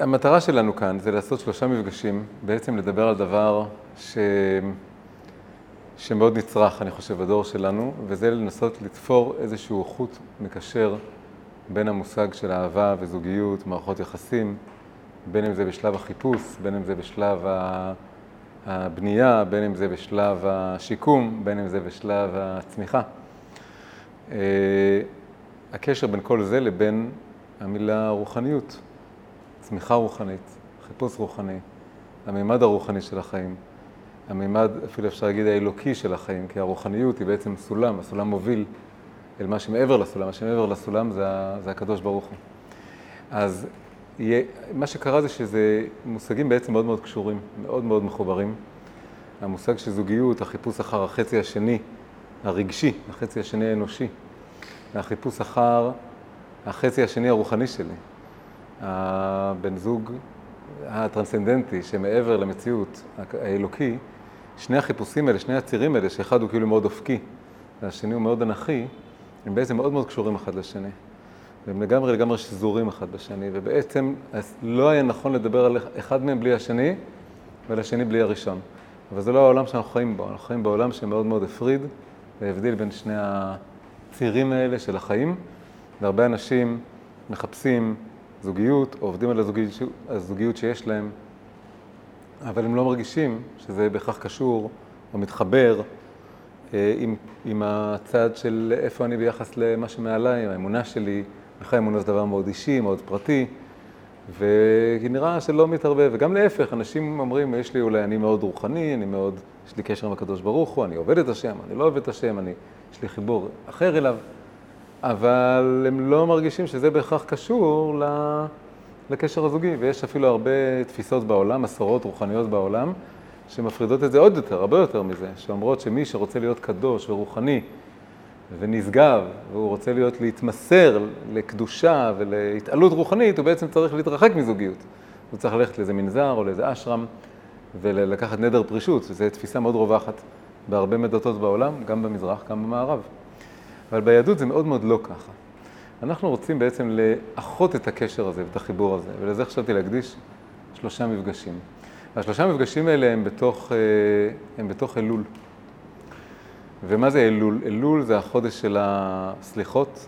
המטרה שלנו כאן זה לעשות שלושה מפגשים, בעצם לדבר על דבר ש... שמאוד נצרך, אני חושב, בדור שלנו, וזה לנסות לתפור איזשהו חוט מקשר בין המושג של אהבה וזוגיות, מערכות יחסים, בין אם זה בשלב החיפוש, בין אם זה בשלב הבנייה, בין אם זה בשלב השיקום, בין אם זה בשלב הצמיחה. אה, הקשר בין כל זה לבין המילה רוחניות, צמיחה רוחנית, חיפוש רוחני, המימד הרוחני של החיים, המימד, אפילו אפשר להגיד, האלוקי של החיים, כי הרוחניות היא בעצם סולם, הסולם מוביל אל מה שמעבר לסולם, מה שמעבר לסולם זה, זה הקדוש ברוך הוא. אז מה שקרה זה שזה מושגים בעצם מאוד מאוד קשורים, מאוד מאוד מחוברים. המושג של זוגיות, החיפוש אחר החצי השני, הרגשי, החצי השני האנושי, והחיפוש אחר החצי השני הרוחני שלי. הבן זוג הטרנסצנדנטי שמעבר למציאות האלוקי, שני החיפושים האלה, שני הצירים האלה, שאחד הוא כאילו מאוד אופקי והשני הוא מאוד אנכי, הם בעצם מאוד מאוד קשורים אחד לשני. והם לגמרי לגמרי שזורים אחד בשני, ובעצם לא היה נכון לדבר על אחד מהם בלי השני ועל השני בלי הראשון. אבל זה לא העולם שאנחנו חיים בו, אנחנו חיים בעולם שמאוד מאוד הפריד והבדיל בין שני הצירים האלה של החיים, והרבה אנשים מחפשים זוגיות, או עובדים על הזוגיות, הזוגיות שיש להם, אבל הם לא מרגישים שזה בהכרח קשור או מתחבר אה, עם, עם הצד של איפה אני ביחס למה שמעליי, האמונה שלי, בכלל אמונה זה דבר מאוד אישי, מאוד פרטי, ונראה שלא מתערבב, וגם להפך, אנשים אומרים, יש לי אולי, אני מאוד רוחני, אני מאוד, יש לי קשר עם הקדוש ברוך הוא, אני עובד את השם, אני לא עובד את השם, אני, יש לי חיבור אחר אליו, אבל הם לא מרגישים שזה בהכרח קשור לקשר הזוגי, ויש אפילו הרבה תפיסות בעולם, מסורות רוחניות בעולם, שמפרידות את זה עוד יותר, הרבה יותר מזה, שאומרות שמי שרוצה להיות קדוש ורוחני ונשגב, והוא רוצה להיות, להתמסר לקדושה ולהתעלות רוחנית, הוא בעצם צריך להתרחק מזוגיות. הוא צריך ללכת לאיזה מנזר או לאיזה אשרם ולקחת נדר פרישות, וזו תפיסה מאוד רווחת בהרבה מדתות בעולם, גם במזרח, גם במערב. אבל ביהדות זה מאוד מאוד לא ככה. אנחנו רוצים בעצם לאחות את הקשר הזה ואת החיבור הזה, ולזה חשבתי להקדיש שלושה מפגשים. השלושה המפגשים האלה הם בתוך, אה, הם בתוך אלול. ומה זה אלול? אלול זה החודש של הסליחות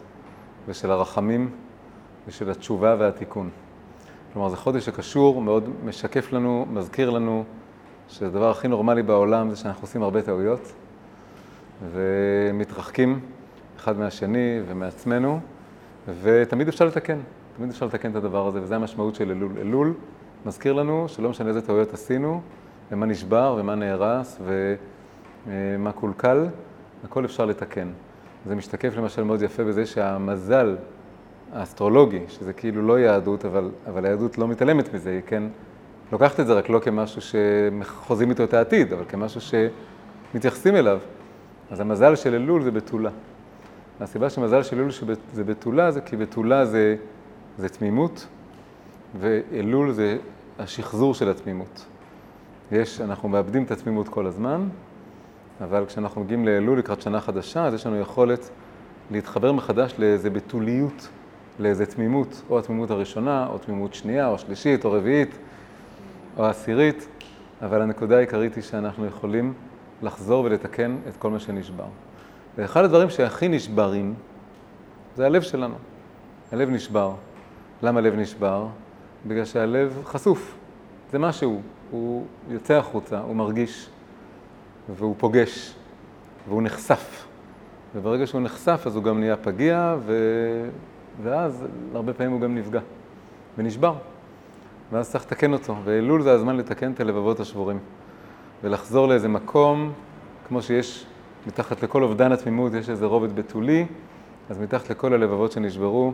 ושל הרחמים ושל התשובה והתיקון. כלומר, זה חודש שקשור, מאוד משקף לנו, מזכיר לנו שהדבר הכי נורמלי בעולם זה שאנחנו עושים הרבה טעויות ומתרחקים אחד מהשני ומעצמנו, ותמיד אפשר לתקן, תמיד אפשר לתקן את הדבר הזה, וזו המשמעות של אלול. אלול מזכיר לנו שלא משנה איזה טעויות עשינו, ומה נשבר ומה נהרס ומה קולקל, הכל אפשר לתקן. זה משתקף למשל מאוד יפה בזה שהמזל האסטרולוגי, שזה כאילו לא יהדות, אבל, אבל היהדות לא מתעלמת מזה, היא כן לוקחת את זה רק לא כמשהו שחוזים איתו את העתיד, אבל כמשהו שמתייחסים אליו. אז המזל של אלול זה בתולה. הסיבה שמזל של אלול זה בתולה זה כי בתולה זה, זה תמימות, ואלול זה השחזור של התמימות. יש, אנחנו מאבדים את התמימות כל הזמן, אבל כשאנחנו מגיעים לאלול לקראת שנה חדשה, אז יש לנו יכולת להתחבר מחדש לאיזה בתוליות, לאיזה תמימות, או התמימות הראשונה, או תמימות שנייה, או שלישית, או רביעית, או עשירית, אבל הנקודה העיקרית היא שאנחנו יכולים לחזור ולתקן את כל מה שנשבר. ואחד הדברים שהכי נשברים, זה הלב שלנו. הלב נשבר. למה הלב נשבר? בגלל שהלב חשוף. זה משהו, הוא יוצא החוצה, הוא מרגיש, והוא פוגש, והוא נחשף. וברגע שהוא נחשף אז הוא גם נהיה פגיע, ו... ואז הרבה פעמים הוא גם נפגע ונשבר. ואז צריך לתקן אותו, ואלול זה הזמן לתקן את הלבבות השבורים. ולחזור לאיזה מקום, כמו שיש מתחת לכל אובדן התמימות יש איזה רובד בתולי, אז מתחת לכל הלבבות שנשברו,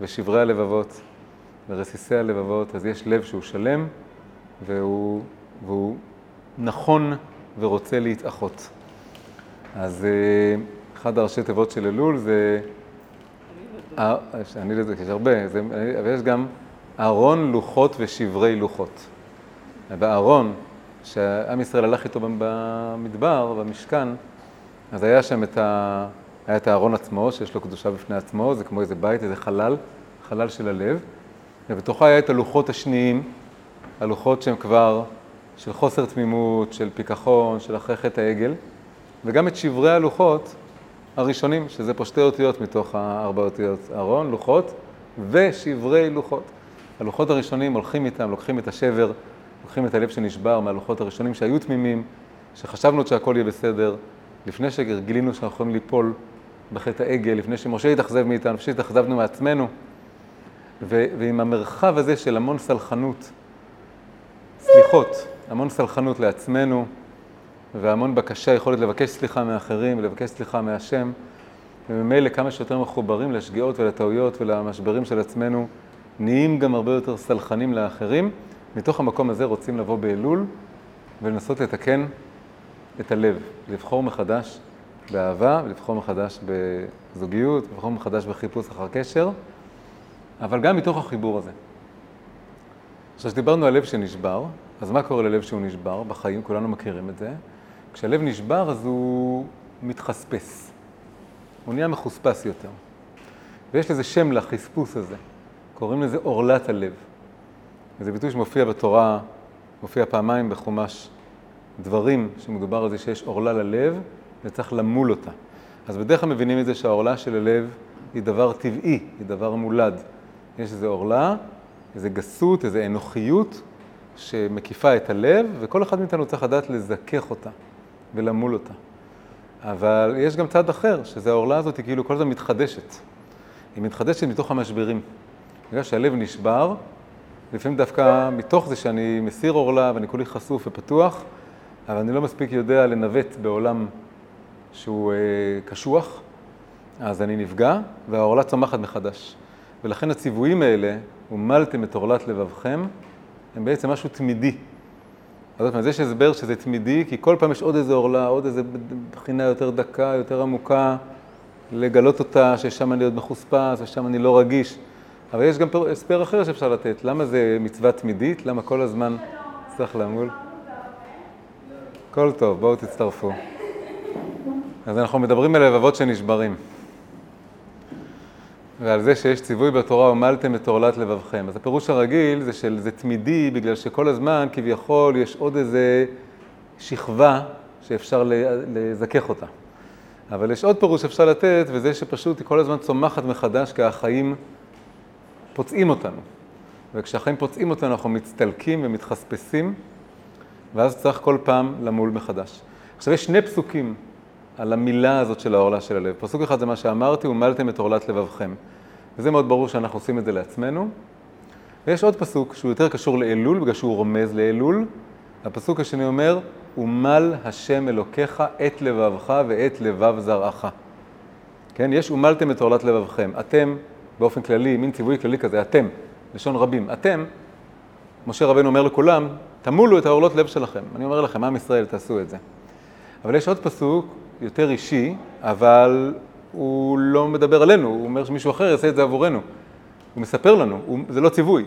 ושברי הלבבות, ורסיסי הלבבות, אז יש לב שהוא שלם, והוא, והוא נכון ורוצה להתאחות. אז אה, אחד הראשי תיבות של אלול זה... אני לזה, יש הרבה, זה, אבל יש גם ארון לוחות ושברי לוחות. בארון, שעם ישראל הלך איתו במדבר, במשכן, אז היה שם את, ה... היה את הארון עצמו, שיש לו קדושה בפני עצמו, זה כמו איזה בית, איזה חלל, חלל של הלב, ובתוכה היה את הלוחות השניים, הלוחות שהם כבר של חוסר תמימות, של פיכחון, של אחרי חטא העגל, וגם את שברי הלוחות הראשונים, שזה פה שתי אותיות מתוך הארבע אותיות ארון, לוחות ושברי לוחות. הלוחות הראשונים הולכים איתם, לוקחים את השבר, לוקחים את הלב שנשבר מהלוחות הראשונים שהיו תמימים, שחשבנו שהכל יהיה בסדר, לפני שגילינו שאנחנו יכולים ליפול בחטא העגל, לפני שמשה התאכזב מאיתנו, לפני שהתאכזבנו מעצמנו, ו- ועם המרחב הזה של המון סלחנות, סליחות, המון סלחנות לעצמנו, והמון בקשה, יכולת לבקש סליחה מאחרים ולבקש סליחה מהשם, וממילא כמה שיותר מחוברים לשגיאות ולטעויות ולמשברים של עצמנו, נהיים גם הרבה יותר סלחנים לאחרים. מתוך המקום הזה רוצים לבוא באלול ולנסות לתקן את הלב, לבחור מחדש באהבה, ולבחור מחדש בזוגיות, לבחור מחדש בחיפוש אחר קשר, אבל גם מתוך החיבור הזה. עכשיו, כשדיברנו על לב שנשבר, אז מה קורה ללב שהוא נשבר? בחיים, כולנו מכירים את זה. כשהלב נשבר אז הוא מתחספס. הוא נהיה מחוספס יותר. ויש לזה שם לחספוס הזה. קוראים לזה עורלת הלב. וזה ביטוי שמופיע בתורה, מופיע פעמיים בחומש דברים, שמדובר על זה שיש עורלה ללב וצריך למול אותה. אז בדרך כלל מבינים את זה שהעורלה של הלב היא דבר טבעי, היא דבר מולד. יש איזו עורלה, איזו גסות, איזו אנוכיות שמקיפה את הלב, וכל אחד מאיתנו צריך לדעת לזכך אותה ולמול אותה. אבל יש גם צד אחר, שזה העורלה הזאת היא כאילו כל הזמן מתחדשת. היא מתחדשת מתוך המשברים. בגלל שהלב נשבר, לפעמים דווקא מתוך זה שאני מסיר עורלה ואני כולי חשוף ופתוח, אבל אני לא מספיק יודע לנווט בעולם שהוא אה, קשוח, אז אני נפגע, והעורלה צומחת מחדש. ולכן הציוויים האלה, ומלתם את עורלת לבבכם, הם בעצם משהו תמידי. אז זאת אומרת, יש הסבר שזה תמידי, כי כל פעם יש עוד איזו עורלה, עוד איזו בחינה יותר דקה, יותר עמוקה, לגלות אותה, ששם אני עוד מחוספס, ושם אני לא רגיש. אבל יש גם הסבר אחר שאפשר לתת. למה זה מצווה תמידית? למה כל הזמן צריך לעמול? הכל טוב, בואו תצטרפו. אז אנחנו מדברים על לבבות שנשברים. ועל זה שיש ציווי בתורה, ומלתם את עורלת לבבכם. אז הפירוש הרגיל זה שזה תמידי, בגלל שכל הזמן כביכול יש עוד איזה שכבה שאפשר לזכך אותה. אבל יש עוד פירוש שאפשר לתת, וזה שפשוט היא כל הזמן צומחת מחדש, כי החיים פוצעים אותנו. וכשהחיים פוצעים אותנו אנחנו מצטלקים ומתחספסים, ואז צריך כל פעם למול מחדש. עכשיו יש שני פסוקים על המילה הזאת של העורלה של הלב. פסוק אחד זה מה שאמרתי, ומלתם את עורלת לבבכם. וזה מאוד ברור שאנחנו עושים את זה לעצמנו. ויש עוד פסוק שהוא יותר קשור לאלול, בגלל שהוא רומז לאלול. הפסוק השני אומר, ומל השם אלוקיך את לבבך ואת לבב זרעך. כן, יש ומלתם את עורלת לבבכם. אתם, באופן כללי, מין ציווי כללי כזה, אתם, לשון רבים. אתם, משה רבנו אומר לכולם, תמולו את העורלות לב שלכם. אני אומר לכם, עם ישראל, תעשו את זה. אבל יש עוד פסוק, יותר אישי, אבל הוא לא מדבר עלינו, הוא אומר שמישהו אחר יעשה את זה עבורנו. הוא מספר לנו, הוא, זה לא ציווי,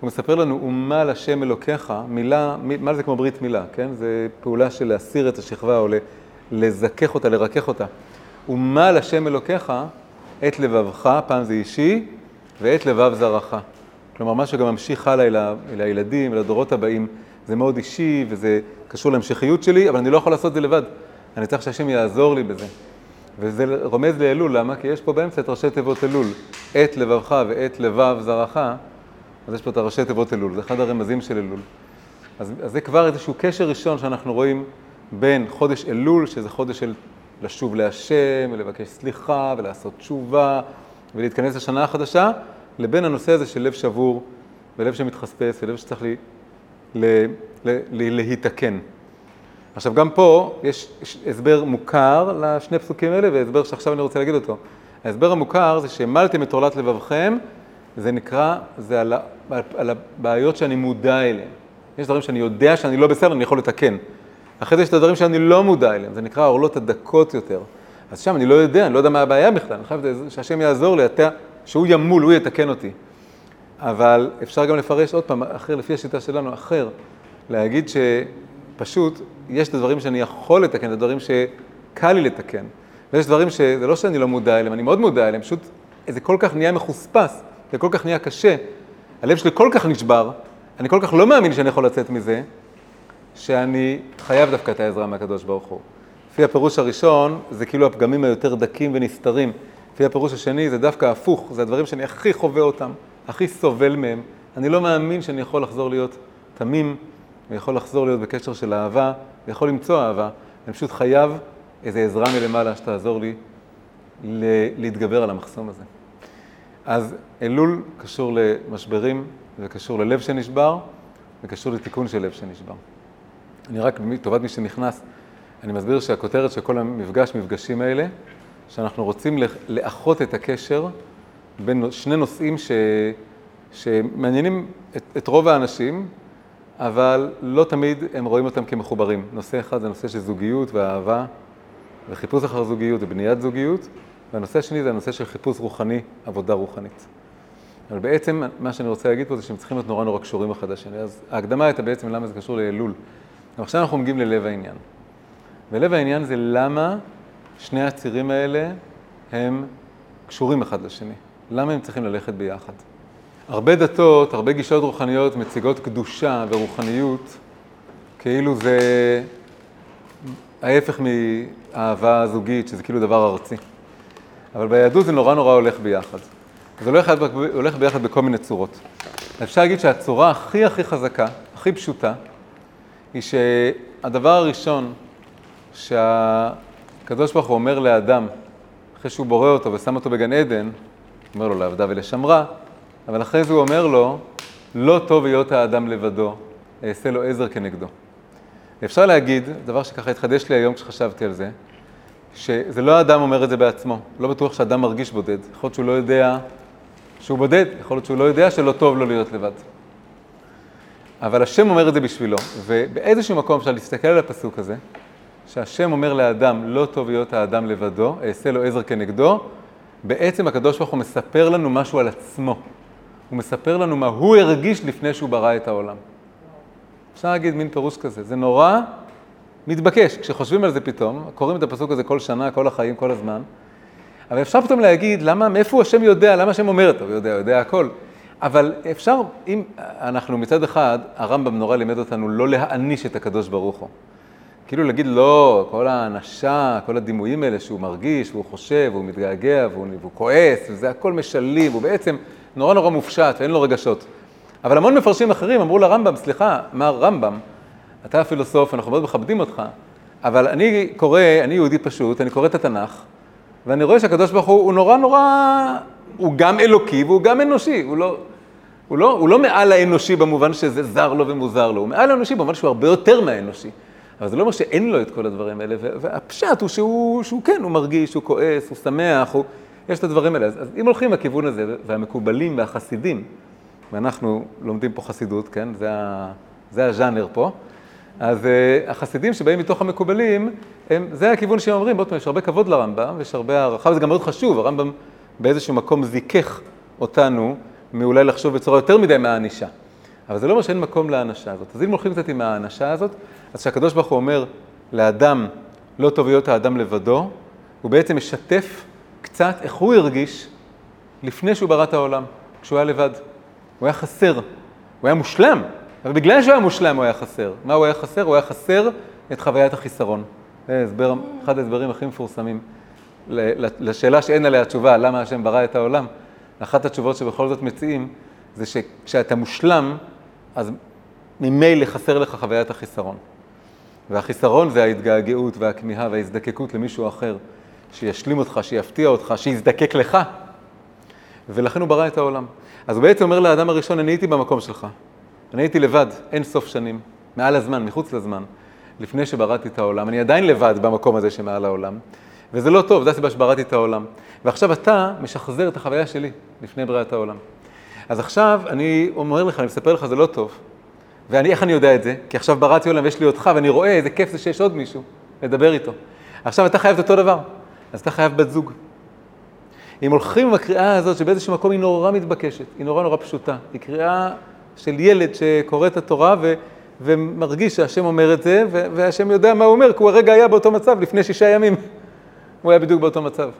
הוא מספר לנו, ומל השם אלוקיך, מילה, מל זה כמו ברית מילה, כן? זה פעולה של להסיר את השכבה או לזכך אותה, לרכך אותה. ומל השם אלוקיך את לבבך, פעם זה אישי, ואת לבב זרעך. כלומר, מה שגם ממשיך הלאה אל הילדים, אל הדורות הבאים, זה מאוד אישי וזה קשור להמשכיות שלי, אבל אני לא יכול לעשות את זה לבד. אני צריך שהשם יעזור לי בזה. וזה רומז לאלול, למה? כי יש פה באמצע את ראשי תיבות אלול. את לבבך ואת לבב זרעך, אז יש פה את הראשי תיבות אלול, זה אחד הרמזים של אלול. אז, אז זה כבר איזשהו קשר ראשון שאנחנו רואים בין חודש אלול, שזה חודש של לשוב להשם, ולבקש סליחה, ולעשות תשובה, ולהתכנס לשנה החדשה, לבין הנושא הזה של לב שבור, ולב שמתחספס, ולב שצריך ל, ל, ל, להתקן. עכשיו גם פה יש הסבר מוכר לשני פסוקים האלה והסבר שעכשיו אני רוצה להגיד אותו. ההסבר המוכר זה שהמלתם את עורלת לבבכם, זה נקרא, זה על, על, על הבעיות שאני מודע אליהן. יש דברים שאני יודע שאני לא בסדר, אני יכול לתקן. אחרי זה יש את הדברים שאני לא מודע אליהם, זה נקרא העורלות הדקות יותר. אז שם אני לא יודע, אני לא יודע מה הבעיה בכלל, אני חייב שהשם יעזור לי, אתה, שהוא ימול, הוא יתקן אותי. אבל אפשר גם לפרש עוד פעם, אחר, לפי השיטה שלנו, אחר, להגיד שפשוט יש את הדברים שאני יכול לתקן, את הדברים שקל לי לתקן. ויש דברים שזה לא שאני לא מודע אליהם, אני מאוד מודע אליהם, פשוט זה כל כך נהיה מחוספס, זה כל כך נהיה קשה. הלב שלי כל כך נשבר, אני כל כך לא מאמין שאני יכול לצאת מזה, שאני חייב דווקא את העזרה מהקדוש ברוך הוא. לפי הפירוש הראשון, זה כאילו הפגמים היותר דקים ונסתרים. לפי הפירוש השני, זה דווקא הפוך, זה הדברים שאני הכי חווה אותם, הכי סובל מהם. אני לא מאמין שאני יכול לחזור להיות תמים, ויכול לחזור להיות בקשר של אהבה, ויכול למצוא אהבה. אני פשוט חייב איזו עזרה מלמעלה שתעזור לי להתגבר על המחסום הזה. אז אלול קשור למשברים, וקשור ללב שנשבר, וקשור לתיקון של לב שנשבר. אני רק, לטובת מי שנכנס, אני מסביר שהכותרת של כל המפגש, מפגשים האלה, שאנחנו רוצים לאחות את הקשר בין שני נושאים ש, שמעניינים את, את רוב האנשים, אבל לא תמיד הם רואים אותם כמחוברים. נושא אחד זה נושא של זוגיות ואהבה, וחיפוש אחר זוגיות ובניית זוגיות, והנושא השני זה הנושא של חיפוש רוחני, עבודה רוחנית. אבל בעצם מה שאני רוצה להגיד פה זה שהם צריכים להיות נורא נורא קשורים אחד לשני. אז ההקדמה הייתה בעצם למה זה קשור לאלול. ועכשיו אנחנו מגיעים ללב העניין. ולב העניין זה למה שני הצירים האלה הם קשורים אחד לשני. למה הם צריכים ללכת ביחד? הרבה דתות, הרבה גישות רוחניות מציגות קדושה ורוחניות כאילו זה ההפך מאהבה זוגית, שזה כאילו דבר ארצי. אבל ביהדות זה נורא נורא הולך ביחד. זה הולך, הולך ביחד בכל מיני צורות. אפשר להגיד שהצורה הכי הכי חזקה, הכי פשוטה, היא שהדבר הראשון שהקדוש ברוך הוא אומר לאדם, אחרי שהוא בורא אותו ושם אותו בגן עדן, אומר לו לעבדה ולשמרה, אבל אחרי זה הוא אומר לו, לא טוב היות האדם לבדו, אעשה לו עזר כנגדו. אפשר להגיד, דבר שככה התחדש לי היום כשחשבתי על זה, שזה לא האדם אומר את זה בעצמו. לא בטוח שאדם מרגיש בודד. יכול להיות שהוא לא יודע שהוא בודד, יכול להיות שהוא לא יודע שלא טוב לו להיות לבד. אבל השם אומר את זה בשבילו, ובאיזשהו מקום אפשר להסתכל על הפסוק הזה, שהשם אומר לאדם, לא טוב להיות האדם לבדו, אעשה לו עזר כנגדו, בעצם הקדוש ברוך הוא מספר לנו משהו על עצמו. הוא מספר לנו מה הוא הרגיש לפני שהוא ברא את העולם. אפשר להגיד מין פירוש כזה, זה נורא מתבקש, כשחושבים על זה פתאום, קוראים את הפסוק הזה כל שנה, כל החיים, כל הזמן, אבל אפשר פתאום להגיד, למה, מאיפה השם יודע, למה השם אומר, טוב, יודע, יודע הכל. אבל אפשר, אם אנחנו מצד אחד, הרמב"ם נורא לימד אותנו לא להעניש את הקדוש ברוך הוא. כאילו להגיד לא, כל האנשה, כל הדימויים האלה שהוא מרגיש, והוא חושב, והוא מתגעגע, והוא, והוא כועס, וזה הכל משלים, הוא בעצם נורא נורא מופשט ואין לו רגשות. אבל המון מפרשים אחרים אמרו לרמב"ם, סליחה, מה רמב"ם, אתה הפילוסוף, אנחנו מאוד מכבדים אותך, אבל אני קורא, אני יהודי פשוט, אני קורא את התנ"ך, ואני רואה שהקדוש ברוך הוא, הוא נורא נורא, הוא גם אלוקי והוא גם אנושי, הוא לא, הוא לא, הוא לא מעל האנושי במובן שזה זר לו ומוזר לו, הוא מעל האנושי במובן שהוא הרבה יותר מהאנושי. אבל זה לא אומר שאין לו את כל הדברים האלה, והפשט הוא שהוא, שהוא כן, הוא מרגיש, הוא כועס, הוא שמח, הוא, יש את הדברים האלה. אז, אז אם הולכים לכיוון הזה, והמקובלים והחסידים, ואנחנו לומדים פה חסידות, כן, זה, ה, זה הז'אנר פה, אז uh, החסידים שבאים מתוך המקובלים, הם, זה הכיוון שהם אומרים, פעם, יש הרבה כבוד לרמב"ם, ויש הרבה הערכה, וזה גם מאוד חשוב, הרמב"ם באיזשהו מקום זיכך אותנו מאולי לחשוב בצורה יותר מדי מהענישה. אבל זה לא אומר שאין מקום להענשה הזאת. אז אם הולכים קצת עם ההענשה הזאת, אז כשהקדוש ברוך הוא אומר לאדם, לא טוב להיות האדם לבדו, הוא בעצם משתף קצת איך הוא הרגיש לפני שהוא ברא את העולם, כשהוא היה לבד. הוא היה חסר, הוא היה מושלם, אבל בגלל שהוא היה מושלם הוא היה חסר. מה הוא היה חסר? הוא היה חסר את חוויית החיסרון. זה הסבר, אחד ההסברים הכי מפורסמים לשאלה שאין עליה תשובה, למה השם ברא את העולם. אחת התשובות שבכל זאת מציעים, זה שכשאתה מושלם, אז ממילא חסר לך חוויית החיסרון. והחיסרון זה ההתגעגעות והכמיהה וההזדקקות למישהו אחר, שישלים אותך, שיפתיע אותך, שיזדקק לך. ולכן הוא ברא את העולם. אז הוא בעצם אומר לאדם הראשון, אני הייתי במקום שלך. אני הייתי לבד, אין סוף שנים, מעל הזמן, מחוץ לזמן, לפני שבראתי את העולם. אני עדיין לבד במקום הזה שמעל העולם, וזה לא טוב, זו הסיבה שבראתי את העולם. ועכשיו אתה משחזר את החוויה שלי לפני בריאת העולם. אז עכשיו אני אומר לך, אני מספר לך, זה לא טוב. ואני, איך אני יודע את זה? כי עכשיו עולם ויש לי אותך, ואני רואה איזה כיף זה שיש עוד מישהו לדבר איתו. עכשיו אתה חייב את אותו דבר, אז אתה חייב בת זוג. אם הולכים עם הקריאה הזאת, שבאיזשהו מקום היא נורא מתבקשת, היא נורא נורא פשוטה, היא קריאה של ילד שקורא את התורה ו, ומרגיש שהשם אומר את זה, ו, והשם יודע מה הוא אומר, כי הוא הרגע היה באותו מצב לפני שישה ימים. הוא היה בדיוק באותו מצב.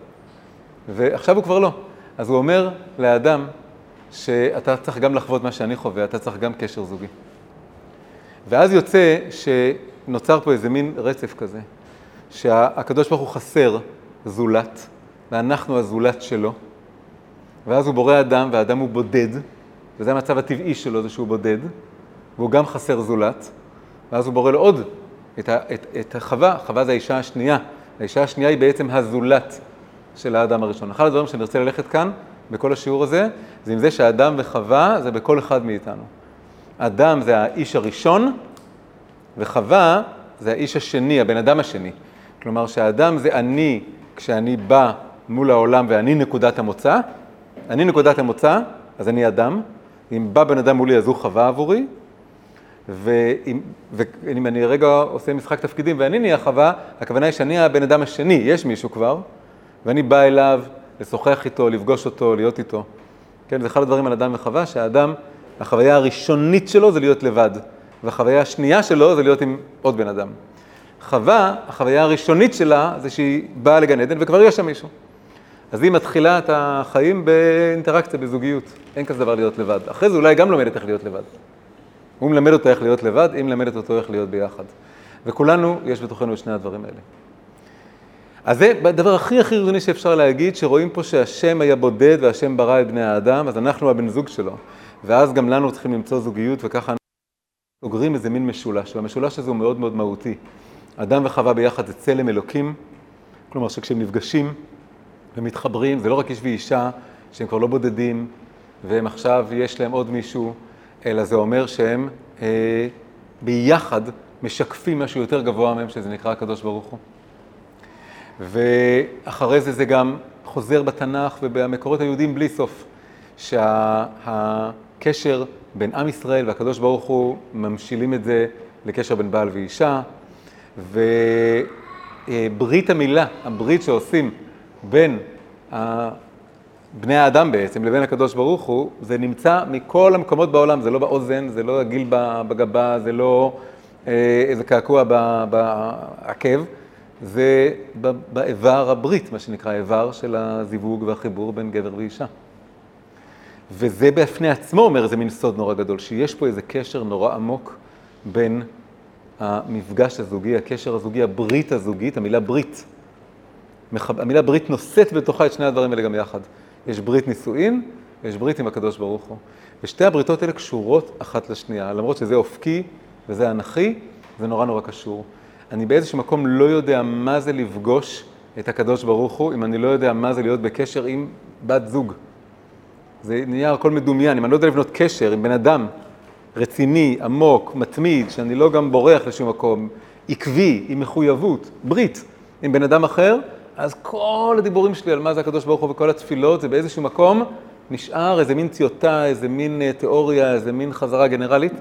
ועכשיו הוא כבר לא. אז הוא אומר לאדם, שאתה צריך גם לחוות מה שאני חווה, אתה צריך גם קשר זוגי. ואז יוצא שנוצר פה איזה מין רצף כזה, שהקדוש ברוך הוא חסר זולת, ואנחנו הזולת שלו, ואז הוא בורא אדם, והאדם הוא בודד, וזה המצב הטבעי שלו, זה שהוא בודד, והוא גם חסר זולת, ואז הוא בורא לו עוד את, את, את החווה, חווה זה האישה השנייה, האישה השנייה היא בעצם הזולת של האדם הראשון. אחד הדברים שאני רוצה ללכת כאן, בכל השיעור הזה, זה עם זה שאדם וחווה זה בכל אחד מאיתנו. אדם זה האיש הראשון, וחווה זה האיש השני, הבן אדם השני. כלומר שהאדם זה אני כשאני בא מול העולם ואני נקודת המוצא, אני נקודת המוצא, אז אני אדם. אם בא בן אדם מולי אז הוא חווה עבורי, ואם, ואם אני רגע עושה משחק תפקידים ואני נהיה חווה, הכוונה היא שאני הבן אדם השני, יש מישהו כבר, ואני בא אליו לשוחח איתו, לפגוש אותו, להיות איתו. כן, זה אחד הדברים על אדם וחווה, שהאדם, החוויה הראשונית שלו זה להיות לבד, והחוויה השנייה שלו זה להיות עם עוד בן אדם. חווה, החוויה הראשונית שלה זה שהיא באה לגן עדן וכבר יש שם מישהו. אז היא מתחילה את החיים באינטראקציה, בזוגיות. אין כזה דבר להיות לבד. אחרי זה אולי גם לומדת איך להיות לבד. הוא מלמד אותה איך להיות לבד, היא מלמדת אותו איך להיות ביחד. וכולנו, יש בתוכנו את שני הדברים האלה. אז זה הדבר הכי הכי ראשוני שאפשר להגיד, שרואים פה שהשם היה בודד והשם ברא את בני האדם, אז אנחנו הבן זוג שלו. ואז גם לנו צריכים למצוא זוגיות, וככה אנחנו סוגרים איזה מין משולש, והמשולש הזה הוא מאוד מאוד מהותי. אדם וחווה ביחד זה צלם אלוקים, כלומר שכשהם נפגשים ומתחברים, זה לא רק איש ואישה, שהם כבר לא בודדים, והם עכשיו, יש להם עוד מישהו, אלא זה אומר שהם אה, ביחד משקפים משהו יותר גבוה מהם, שזה נקרא הקדוש ברוך הוא. ואחרי זה זה גם חוזר בתנ"ך ובמקורות היהודיים בלי סוף, שהקשר בין עם ישראל והקדוש ברוך הוא ממשילים את זה לקשר בין בעל ואישה, וברית המילה, הברית שעושים בין בני האדם בעצם לבין הקדוש ברוך הוא, זה נמצא מכל המקומות בעולם, זה לא באוזן, זה לא הגיל בגבה, זה לא אה, איזה קעקוע בעקב, זה באיבר הברית, מה שנקרא איבר של הזיווג והחיבור בין גבר ואישה. וזה בפני עצמו אומר איזה מין סוד נורא גדול, שיש פה איזה קשר נורא עמוק בין המפגש הזוגי, הקשר הזוגי, הברית הזוגית, המילה ברית. המילה ברית נושאת בתוכה את שני הדברים האלה גם יחד. יש ברית נישואין ויש ברית עם הקדוש ברוך הוא. ושתי הבריתות האלה קשורות אחת לשנייה, למרות שזה אופקי וזה אנכי, זה נורא נורא קשור. אני באיזשהו מקום לא יודע מה זה לפגוש את הקדוש ברוך הוא, אם אני לא יודע מה זה להיות בקשר עם בת זוג. זה נהיה הכל מדומיין, אם אני לא יודע לבנות קשר עם בן אדם רציני, עמוק, מתמיד, שאני לא גם בורח לשום מקום, עקבי, עם מחויבות, ברית, עם בן אדם אחר, אז כל הדיבורים שלי על מה זה הקדוש ברוך הוא וכל התפילות, זה באיזשהו מקום נשאר איזה מין טיוטה, איזה מין אה, תיאוריה, איזה מין חזרה גנרלית,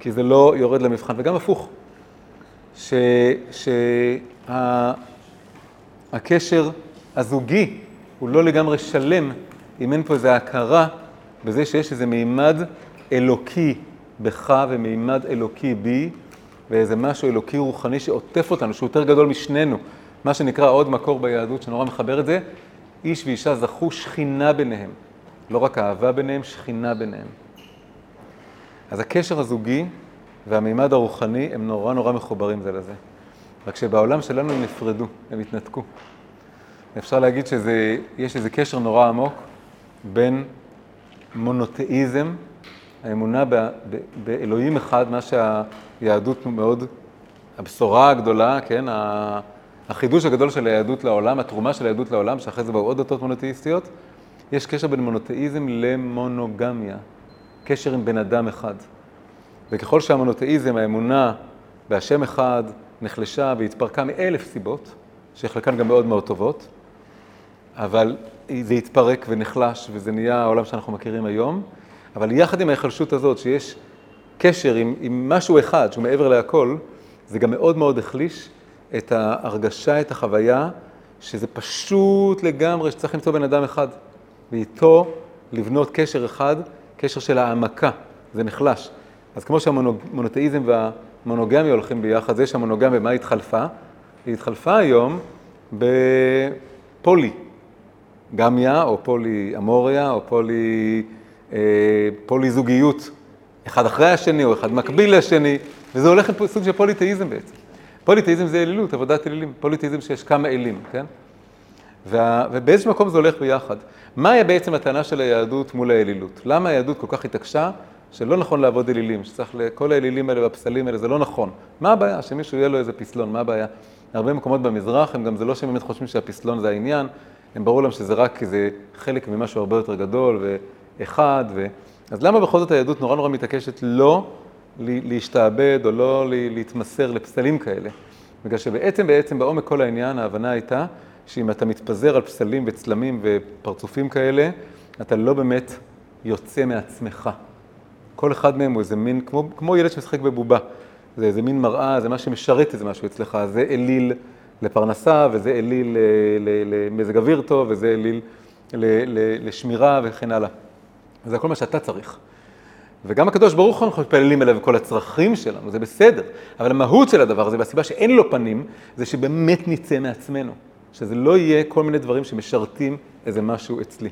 כי זה לא יורד למבחן, וגם הפוך. שהקשר שה, הזוגי הוא לא לגמרי שלם אם אין פה איזו הכרה בזה שיש איזה מימד אלוקי בך ומימד אלוקי בי, ואיזה משהו אלוקי רוחני שעוטף אותנו, שהוא יותר גדול משנינו. מה שנקרא עוד מקור ביהדות שנורא מחבר את זה, איש ואישה זכו שכינה ביניהם. לא רק אהבה ביניהם, שכינה ביניהם. אז הקשר הזוגי והמימד הרוחני הם נורא נורא מחוברים זה לזה. רק שבעולם שלנו הם נפרדו, הם התנתקו. אפשר להגיד שיש איזה קשר נורא עמוק בין מונותאיזם, האמונה ב, ב, באלוהים אחד, מה שהיהדות מאוד, הבשורה הגדולה, כן, החידוש הגדול של היהדות לעולם, התרומה של היהדות לעולם, שאחרי זה באו עוד דתות מונותאיסטיות, יש קשר בין מונותאיזם למונוגמיה, קשר עם בן אדם אחד. וככל שהמונותאיזם, האמונה בהשם אחד, נחלשה והתפרקה מאלף סיבות, שחלקן גם מאוד מאוד טובות, אבל זה התפרק ונחלש וזה נהיה העולם שאנחנו מכירים היום, אבל יחד עם ההיחלשות הזאת, שיש קשר עם, עם משהו אחד שהוא מעבר להכל, זה גם מאוד מאוד החליש את ההרגשה, את החוויה, שזה פשוט לגמרי שצריך למצוא בן אדם אחד, ואיתו לבנות קשר אחד, קשר של העמקה, זה נחלש. אז כמו שהמונותאיזם והמונוגמיה הולכים ביחד, זה שהמונוגמיה, מה התחלפה? היא התחלפה היום בפולי. גמיה, או פולי אמוריה, או פולי פוליזוגיות, אחד אחרי השני או אחד מקביל לשני, וזה הולך לסוג של פוליתאיזם בעצם. פוליתאיזם זה אלילות, עבודת אלילים, פוליתאיזם שיש כמה אלים, כן? וה, ובאיזשהו מקום זה הולך ביחד. מה היה בעצם הטענה של היהדות מול האלילות? למה היהדות כל כך התעקשה שלא נכון לעבוד אלילים, שצריך, כל האלילים האלה והפסלים האלה, זה לא נכון. מה הבעיה? שמישהו יהיה לו איזה פסלון, מה הבעיה? הרבה מקומות במזרח, הם גם, זה לא שהם באמת חושבים שהפסלון זה העניין, הם ברור להם שזה רק איזה חלק ממשהו הרבה יותר גדול ואחד, ו... אז למה בכל זאת היהדות נורא נורא מתעקשת לא להשתעבד או לא להתמסר לפסלים כאלה? בגלל שבעצם, בעצם, בעומק כל העניין, ההבנה הייתה שאם אתה מתפזר על פסלים וצלמים ופרצופים כאלה, אתה לא באמת יוצא מעצמך. כל אחד מהם הוא איזה מין, כמו, כמו ילד שמשחק בבובה. זה איזה מין מראה, זה מה שמשרת איזה משהו אצלך. זה אליל לפרנסה, וזה אליל למזג אוויר טוב, וזה אליל לשמירה וכן הלאה. וזה הכל מה שאתה צריך. וגם הקדוש ברוך הוא אנחנו מתפללים אליו וכל הצרכים שלנו, זה בסדר. אבל המהות של הדבר הזה, והסיבה שאין לו פנים, זה שבאמת נצא מעצמנו. שזה לא יהיה כל מיני דברים שמשרתים איזה משהו אצלי.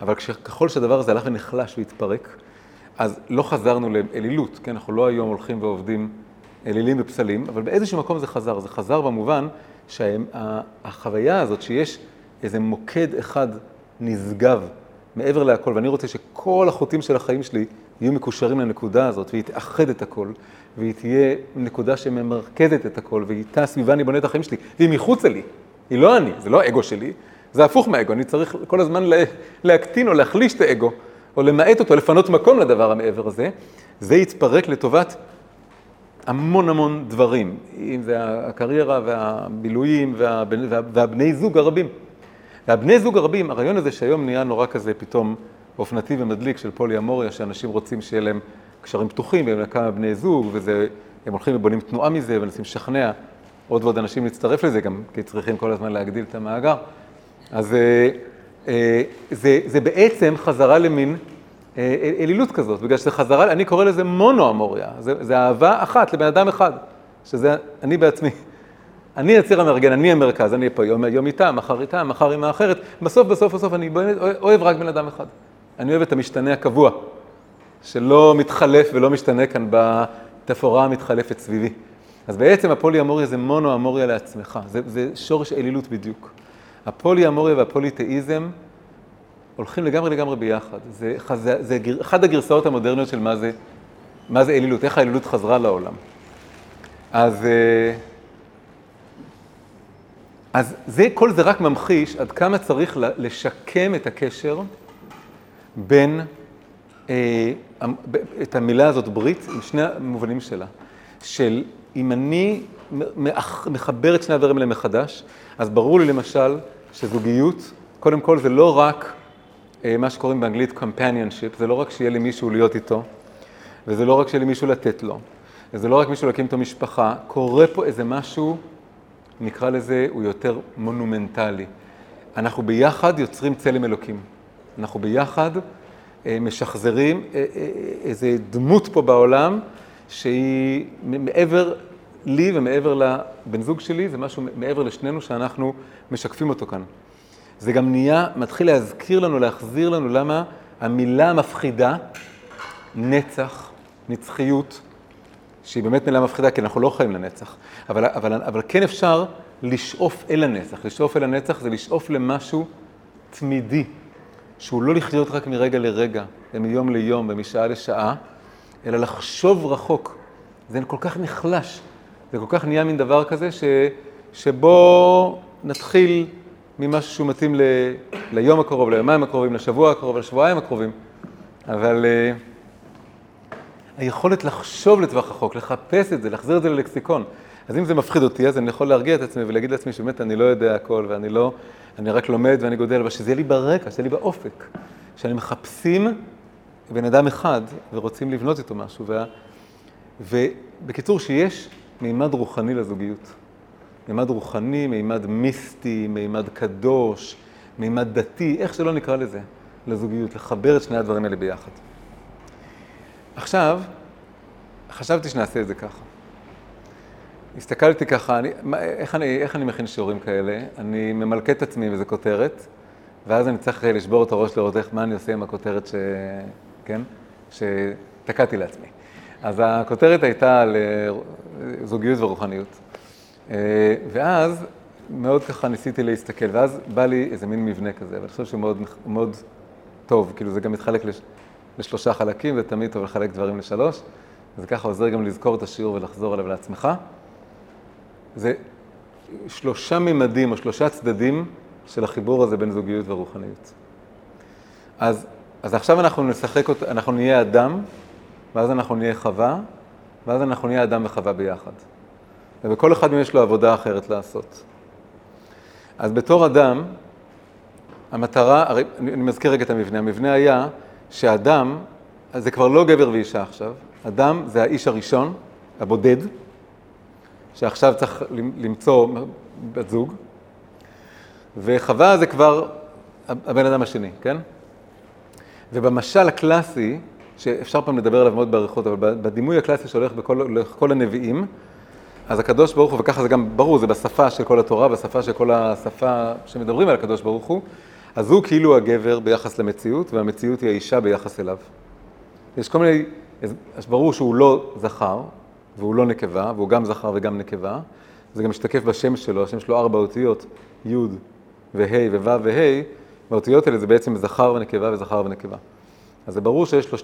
אבל ככל שהדבר הזה הלך ונחלש והתפרק, אז לא חזרנו לאלילות, כן? אנחנו לא היום הולכים ועובדים אלילים ופסלים, אבל באיזשהו מקום זה חזר. זה חזר במובן שהחוויה הזאת שיש איזה מוקד אחד נשגב מעבר להכל, ואני רוצה שכל החוטים של החיים שלי יהיו מקושרים לנקודה הזאת, והיא תאחד את הכל, והיא תהיה נקודה שממרכזת את הכל, ואיתה סביבה אני בונה את החיים שלי, והיא מחוצה לי, היא לא אני, זה לא האגו שלי, זה הפוך מהאגו, אני צריך כל הזמן להקטין או להחליש את האגו, או למעט אותו, לפנות מקום לדבר המעבר הזה, זה יתפרק לטובת המון המון דברים, אם זה הקריירה והבילויים וה, וה, והבני זוג הרבים. והבני זוג הרבים, הרעיון הזה שהיום נהיה נורא כזה פתאום אופנתי ומדליק של פולי אמוריה, שאנשים רוצים שיהיה להם קשרים פתוחים, והם כמה בני זוג, והם הולכים ובונים תנועה מזה, ומנסים לשכנע עוד ועוד אנשים להצטרף לזה, גם כי צריכים כל הזמן להגדיל את המאגר. אז אה, אה, זה, זה בעצם חזרה למין אלילות כזאת, בגלל שזה חזרה, אני קורא לזה מונו-אמוריה, זה, זה אהבה אחת לבן אדם אחד, שזה אני בעצמי. אני הציר המארגן, אני המרכז, אני פה יום, יום איתה, מחר איתה, מחר עם האחרת, בסוף, בסוף, בסוף אני באמת אוהב רק בן אדם אחד. אני אוהב את המשתנה הקבוע, שלא מתחלף ולא משתנה כאן בתפאורה המתחלפת סביבי. אז בעצם הפולי-אמוריה זה מונו-אמוריה לעצמך, זה, זה שורש אלילות בדיוק. הפולי-אמוריה והפוליתאיזם הולכים לגמרי לגמרי ביחד. זה, זה, זה אחת הגרסאות המודרניות של מה זה, מה זה אלילות, איך האלילות חזרה לעולם. אז, אה, אז זה, כל זה רק ממחיש עד כמה צריך לשקם את הקשר בין, אה, את המילה הזאת ברית, עם שני המובנים שלה. של אם אני מחבר את שני הדברים האלה מחדש, אז ברור לי למשל שזוגיות, קודם כל זה לא רק מה שקוראים באנגלית companionship, זה לא רק שיהיה לי מישהו להיות איתו, וזה לא רק שיהיה לי מישהו לתת לו, וזה לא רק מישהו להקים איתו משפחה, קורה פה איזה משהו, נקרא לזה, הוא יותר מונומנטלי. אנחנו ביחד יוצרים צלם אלוקים. אנחנו ביחד אה, משחזרים אה, איזה דמות פה בעולם שהיא מעבר לי ומעבר לבן זוג שלי, זה משהו מעבר לשנינו שאנחנו משקפים אותו כאן. זה גם נהיה, מתחיל להזכיר לנו, להחזיר לנו למה המילה המפחידה, נצח, נצחיות, שהיא באמת מילה מפחידה, כי אנחנו לא חיים לנצח, אבל, אבל, אבל כן אפשר לשאוף אל הנצח. לשאוף אל הנצח זה לשאוף למשהו תמידי, שהוא לא לחיות רק מרגע לרגע, ומיום ליום ומשעה לשעה, אלא לחשוב רחוק. זה כל כך נחלש, זה כל כך נהיה מין דבר כזה ש, שבו נתחיל ממשהו שהוא מתאים ל, ליום הקרוב, ליומיים הקרובים, לשבוע הקרוב, לשבועיים הקרובים, אבל uh, היכולת לחשוב לטווח רחוק, לחפש את זה, להחזיר את זה ללקסיקון. אז אם זה מפחיד אותי, אז אני יכול להרגיע את עצמי ולהגיד לעצמי שבאמת אני לא יודע הכל, ואני לא, אני רק לומד ואני גודל, אבל שזה יהיה לי ברקע, שזה יהיה לי באופק. שאני מחפשים בן אדם אחד ורוצים לבנות איתו משהו. וה... ובקיצור, שיש מימד רוחני לזוגיות. מימד רוחני, מימד מיסטי, מימד קדוש, מימד דתי, איך שלא נקרא לזה, לזוגיות, לחבר את שני הדברים האלה ביחד. עכשיו, חשבתי שנעשה את זה ככה. הסתכלתי ככה, אני, איך, אני, איך אני מכין שיעורים כאלה? אני ממלכה את עצמי עם איזה כותרת, ואז אני צריך לשבור את הראש לראות איך, מה אני עושה עם הכותרת ש... כן? שתקעתי לעצמי. אז הכותרת הייתה על אה, זוגיות ורוחניות. אה, ואז מאוד ככה ניסיתי להסתכל, ואז בא לי איזה מין מבנה כזה, ואני חושב שהוא מאוד, מאוד טוב, כאילו זה גם מתחלק לש, לשלושה חלקים, ותמיד טוב לחלק דברים לשלוש, וזה ככה עוזר גם לזכור את השיעור ולחזור עליו לעצמך. זה שלושה ממדים או שלושה צדדים של החיבור הזה בין זוגיות ורוחניות. אז, אז עכשיו אנחנו נשחק, אנחנו נהיה אדם, ואז אנחנו נהיה חווה, ואז אנחנו נהיה אדם וחווה ביחד. ובכל אחד מהם יש לו עבודה אחרת לעשות. אז בתור אדם, המטרה, הרי אני מזכיר רגע את המבנה, המבנה היה שאדם, אז זה כבר לא גבר ואישה עכשיו, אדם זה האיש הראשון, הבודד, שעכשיו צריך למצוא בת זוג, וחווה זה כבר הבן אדם השני, כן? ובמשל הקלאסי, שאפשר פעם לדבר עליו מאוד באריכות, אבל בדימוי הקלאסי שהולך בכל, בכל הנביאים, אז הקדוש ברוך הוא, וככה זה גם ברור, זה בשפה של כל התורה, בשפה של כל השפה שמדברים על הקדוש ברוך הוא, אז הוא כאילו הגבר ביחס למציאות, והמציאות היא האישה ביחס אליו. יש כל מיני, ברור שהוא לא זכר, והוא לא נקבה, והוא גם זכר וגם נקבה. זה גם משתקף בשם שלו, השם שלו ארבע אותיות, י' וה' וו' וה', והאותיות האלה זה בעצם זכר ונקבה וזכר ונקבה. אז זה ברור שיש לו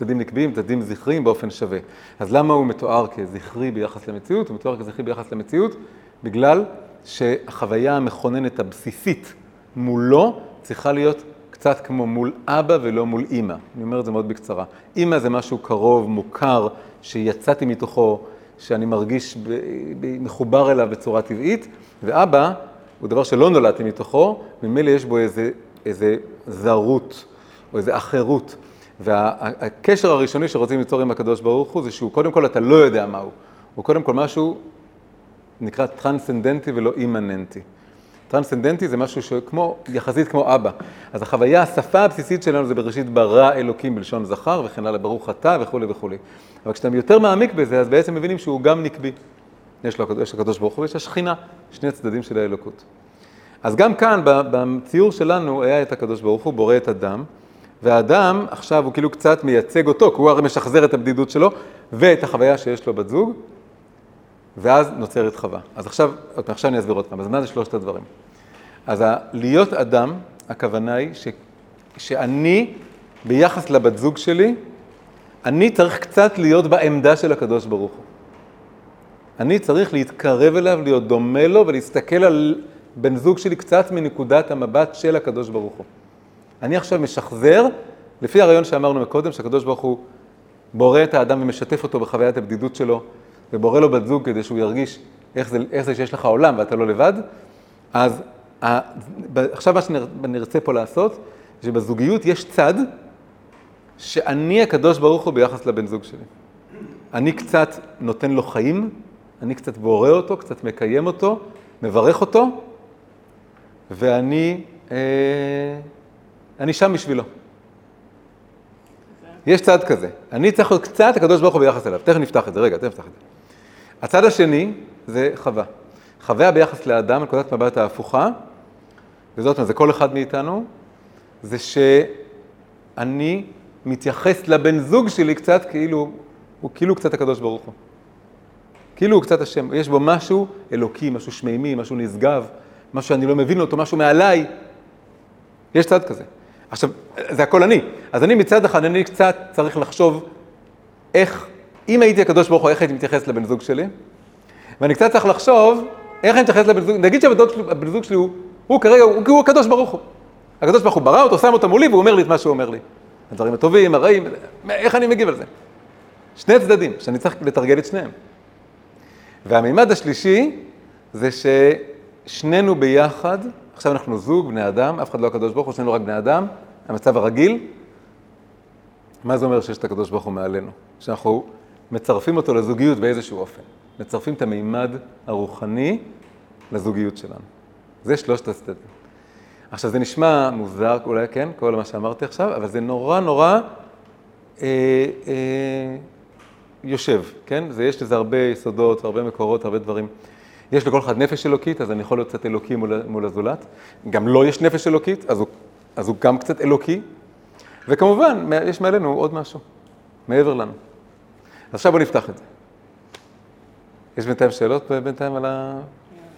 צדדים נקביים, צדדים זכריים באופן שווה. אז למה הוא מתואר כזכרי ביחס למציאות? הוא מתואר כזכרי ביחס למציאות בגלל שהחוויה המכוננת הבסיסית מולו צריכה להיות קצת כמו מול אבא ולא מול אימא. אני אומר את זה מאוד בקצרה. אימא זה משהו קרוב, מוכר, שיצאתי מתוכו, שאני מרגיש מחובר אליו בצורה טבעית, ואבא הוא דבר שלא נולדתי מתוכו, ממילא יש בו איזה, איזה זרות או איזה אחרות. והקשר הראשוני שרוצים ליצור עם הקדוש ברוך הוא זה שהוא קודם כל אתה לא יודע מהו, הוא קודם כל משהו נקרא טרנסצנדנטי ולא אימננטי. טרנסצנדנטי זה משהו שכמו, יחסית כמו אבא. אז החוויה, השפה הבסיסית שלנו זה בראשית ברא אלוקים בלשון זכר וכן הלאה, ברוך אתה וכולי וכולי. אבל כשאתה יותר מעמיק בזה, אז בעצם מבינים שהוא גם נקבי. יש לו, יש הקדוש ברוך הוא ויש השכינה, שני הצדדים של האלוקות. אז גם כאן, בציור שלנו, היה את הקדוש ברוך הוא, בורא את אדם, והאדם עכשיו הוא כאילו קצת מייצג אותו, כי הוא הרי משחזר את הבדידות שלו, ואת החוויה שיש לו בת זוג, ואז נוצרת חווה. אז עכשיו, עכשיו אני אסביר עוד פעם, אז מה זה שלושת הדברים? אז להיות אדם, הכוונה היא ש, שאני, ביחס לבת זוג שלי, אני צריך קצת להיות בעמדה של הקדוש ברוך הוא. אני צריך להתקרב אליו, להיות דומה לו ולהסתכל על בן זוג שלי קצת מנקודת המבט של הקדוש ברוך הוא. אני עכשיו משחזר, לפי הרעיון שאמרנו מקודם, שהקדוש ברוך הוא בורא את האדם ומשתף אותו בחוויית הבדידות שלו, ובורא לו בת זוג כדי שהוא ירגיש איך זה, איך זה שיש לך עולם ואתה לא לבד, אז עכשיו מה שאני רוצה פה לעשות, שבזוגיות יש צד שאני הקדוש ברוך הוא ביחס לבן זוג שלי. אני קצת נותן לו חיים, אני קצת בורא אותו, קצת מקיים אותו, מברך אותו, ואני אה, אני שם בשבילו. יש צד כזה. אני צריך להיות קצת הקדוש ברוך הוא ביחס אליו. תכף נפתח את זה, רגע, תכף נפתח את זה. הצד השני זה חווה. חווה ביחס לאדם, נקודת מבט ההפוכה, וזאת אומרת, זה כל אחד מאיתנו, זה שאני מתייחס לבן זוג שלי קצת כאילו, הוא כאילו קצת הקדוש ברוך הוא. כאילו הוא קצת השם, יש בו משהו אלוקי, משהו שמימי, משהו נשגב, משהו שאני לא מבין אותו, משהו מעליי. יש צד כזה. עכשיו, זה הכל אני. אז אני מצד אחד, אני קצת צריך לחשוב איך, אם הייתי הקדוש ברוך הוא, איך הייתי מתייחס לבן זוג שלי, ואני קצת צריך לחשוב איך אני מתייחס לבן זוג, נגיד שהבן זוג שלי הוא, הוא כרגע, הוא, הוא הקדוש ברוך הוא. הקדוש ברוך הוא ברא אותו, שם אותו מולי, והוא אומר לי את מה שהוא אומר לי. הדברים הטובים, הרעים, איך אני מגיב על זה? שני צדדים, שאני צריך לתרגל את שניהם. והמימד השלישי זה ששנינו ביחד עכשיו אנחנו זוג, בני אדם, אף אחד לא הקדוש ברוך הוא, שנינו רק בני אדם, המצב הרגיל. מה זה אומר שיש את הקדוש ברוך הוא מעלינו? שאנחנו מצרפים אותו לזוגיות באיזשהו אופן. מצרפים את המימד הרוחני לזוגיות שלנו. זה שלושת הצדדים. עכשיו, זה נשמע מוזר אולי, כן, כל מה שאמרתי עכשיו, אבל זה נורא נורא אה, אה, יושב, כן? זה, יש לזה הרבה יסודות, הרבה מקורות, הרבה דברים. יש לכל אחד נפש אלוקית, אז אני יכול להיות קצת אלוקי מול, מול הזולת. גם לו לא יש נפש אלוקית, אז הוא אז הוא גם קצת אלוקי, וכמובן, יש מעלינו עוד משהו, מעבר לנו. אז עכשיו בואו נפתח את זה. יש בינתיים שאלות בינתיים על ה...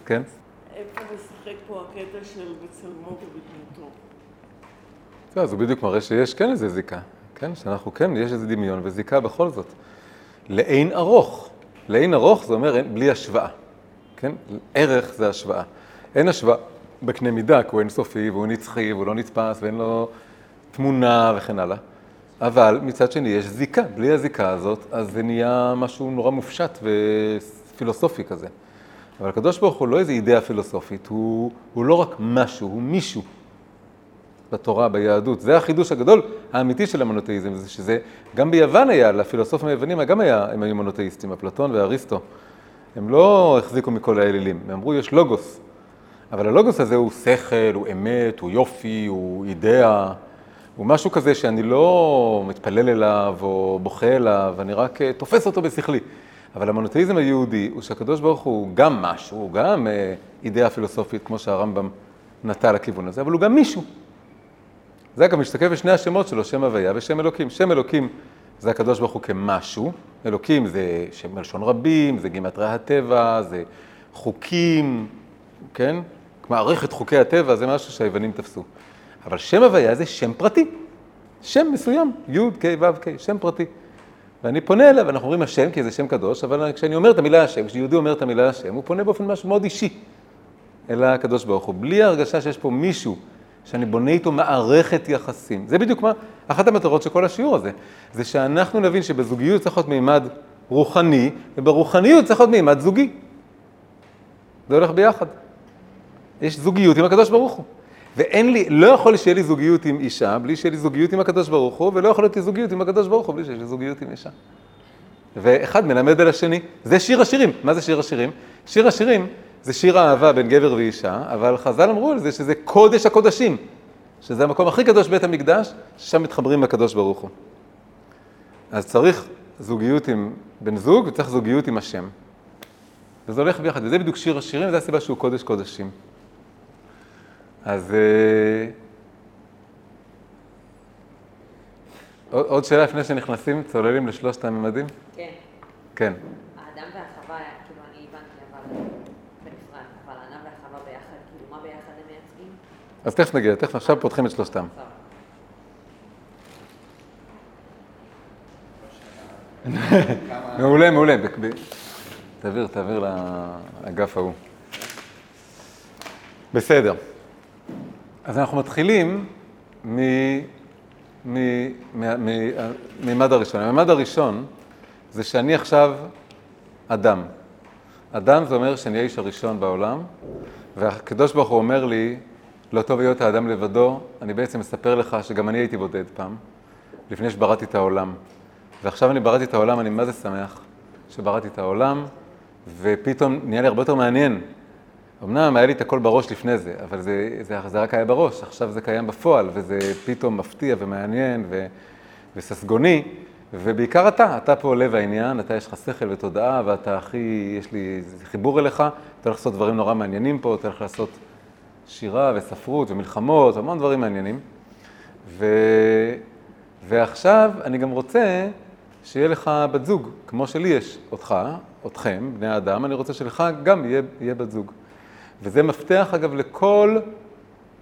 כן? איפה משחק פה הקטע של בצלמו ובדמותו? אז הוא בדיוק מראה שיש כן איזה זיקה, כן? שאנחנו כן, יש איזה דמיון וזיקה בכל זאת. לאין ארוך. לאין ארוך זה אומר בלי השוואה, כן? ערך זה השוואה. אין השוואה בקנה מידה, כי הוא אינסופי והוא נצחי והוא לא נתפס ואין לו תמונה וכן הלאה. אבל מצד שני יש זיקה, בלי הזיקה הזאת, אז זה נהיה משהו נורא מופשט ופילוסופי כזה. אבל הקדוש ברוך הוא לא איזו אידאה פילוסופית, הוא, הוא לא רק משהו, הוא מישהו בתורה, ביהדות. זה החידוש הגדול האמיתי של המונותאיזם, זה שזה גם ביוון היה, לפילוסופים היוונים גם היה, הם היו מונותאיסטים, אפלטון ואריסטו. הם לא החזיקו מכל האלילים, הם אמרו יש לוגוס. אבל הלוגוס הזה הוא שכל, הוא אמת, הוא יופי, הוא אידאה. הוא משהו כזה שאני לא מתפלל אליו או בוכה אליו, אני רק אה, תופס אותו בשכלי. אבל המונותאיזם היהודי הוא שהקדוש ברוך הוא גם משהו, הוא גם אה, אידאה פילוסופית, כמו שהרמב"ם נטה לכיוון הזה, אבל הוא גם מישהו. זה גם משתקף בשני השמות שלו, שם הוויה ושם אלוקים. שם אלוקים זה הקדוש ברוך הוא כמשהו, אלוקים זה שם מלשון רבים, זה גימטרי הטבע, זה חוקים, כן? מערכת חוקי הטבע, זה משהו שהיוונים תפסו. אבל שם הוויה זה שם פרטי, שם מסוים, י' כ' ו' כ', שם פרטי. ואני פונה אליו, אנחנו אומרים השם כי זה שם קדוש, אבל כשאני אומר את המילה השם, כשיהודי אומר את המילה השם, הוא פונה באופן משהו מאוד אישי אל הקדוש ברוך הוא, בלי הרגשה שיש פה מישהו שאני בונה איתו מערכת יחסים. זה בדיוק מה, אחת המטרות של כל השיעור הזה, זה שאנחנו נבין שבזוגיות צריך להיות מימד רוחני, וברוחניות צריך להיות מימד זוגי. זה הולך ביחד. יש זוגיות עם הקדוש ברוך הוא. ואין לי, לא יכול שיהיה לי זוגיות עם אישה בלי שיהיה לי זוגיות עם הקדוש ברוך הוא, ולא יכול להיות לי זוגיות עם הקדוש ברוך הוא בלי שיש לי זוגיות עם אישה. ואחד מלמד על השני. זה שיר השירים. מה זה שיר השירים? שיר השירים זה שיר אהבה בין גבר ואישה, אבל חז"ל אמרו על זה שזה קודש הקודשים, שזה המקום הכי קדוש בית המקדש, ששם מתחברים לקדוש ברוך הוא. אז צריך זוגיות עם בן זוג וצריך זוגיות עם השם. וזה הולך ביחד, וזה בדיוק שיר השירים, וזו הסיבה שהוא קודש קודשים. אז אה, עוד שאלה לפני שנכנסים, צוללים לשלושת הממדים? כן. כן. האדם והחווה, כאילו אני הבנתי, אבל בנפרד, אבל האדם והחווה ביחד, כאילו מה ביחד הם מייצגים? אז תכף נגיע, תכף עכשיו פותחים את שלושתם. מעולה, מעולה. תעביר, תעביר לאגף ההוא. בסדר. אז אנחנו מתחילים מממד הראשון. הממד הראשון זה שאני עכשיו אדם. אדם זה אומר שאני האיש הראשון בעולם, והקדוש ברוך הוא אומר לי, לא טוב להיות האדם לבדו, אני בעצם מספר לך שגם אני הייתי בודד פעם, לפני שבראתי את העולם. ועכשיו אני בראתי את העולם, אני מה זה שמח שבראתי את העולם, ופתאום נהיה לי הרבה יותר מעניין אמנם היה לי את הכל בראש לפני זה, אבל זה, זה, זה רק היה בראש, עכשיו זה קיים בפועל, וזה פתאום מפתיע ומעניין ו, וססגוני, ובעיקר אתה, אתה פה לב העניין, אתה יש לך שכל ותודעה, ואתה הכי, יש לי חיבור אליך, אתה הולך לעשות דברים נורא מעניינים פה, אתה הולך לעשות שירה וספרות ומלחמות, המון דברים מעניינים. ו, ועכשיו אני גם רוצה שיהיה לך בת זוג, כמו שלי יש אותך, אתכם, בני האדם, אני רוצה שלך גם יהיה, יהיה בת זוג. וזה מפתח, אגב, לכל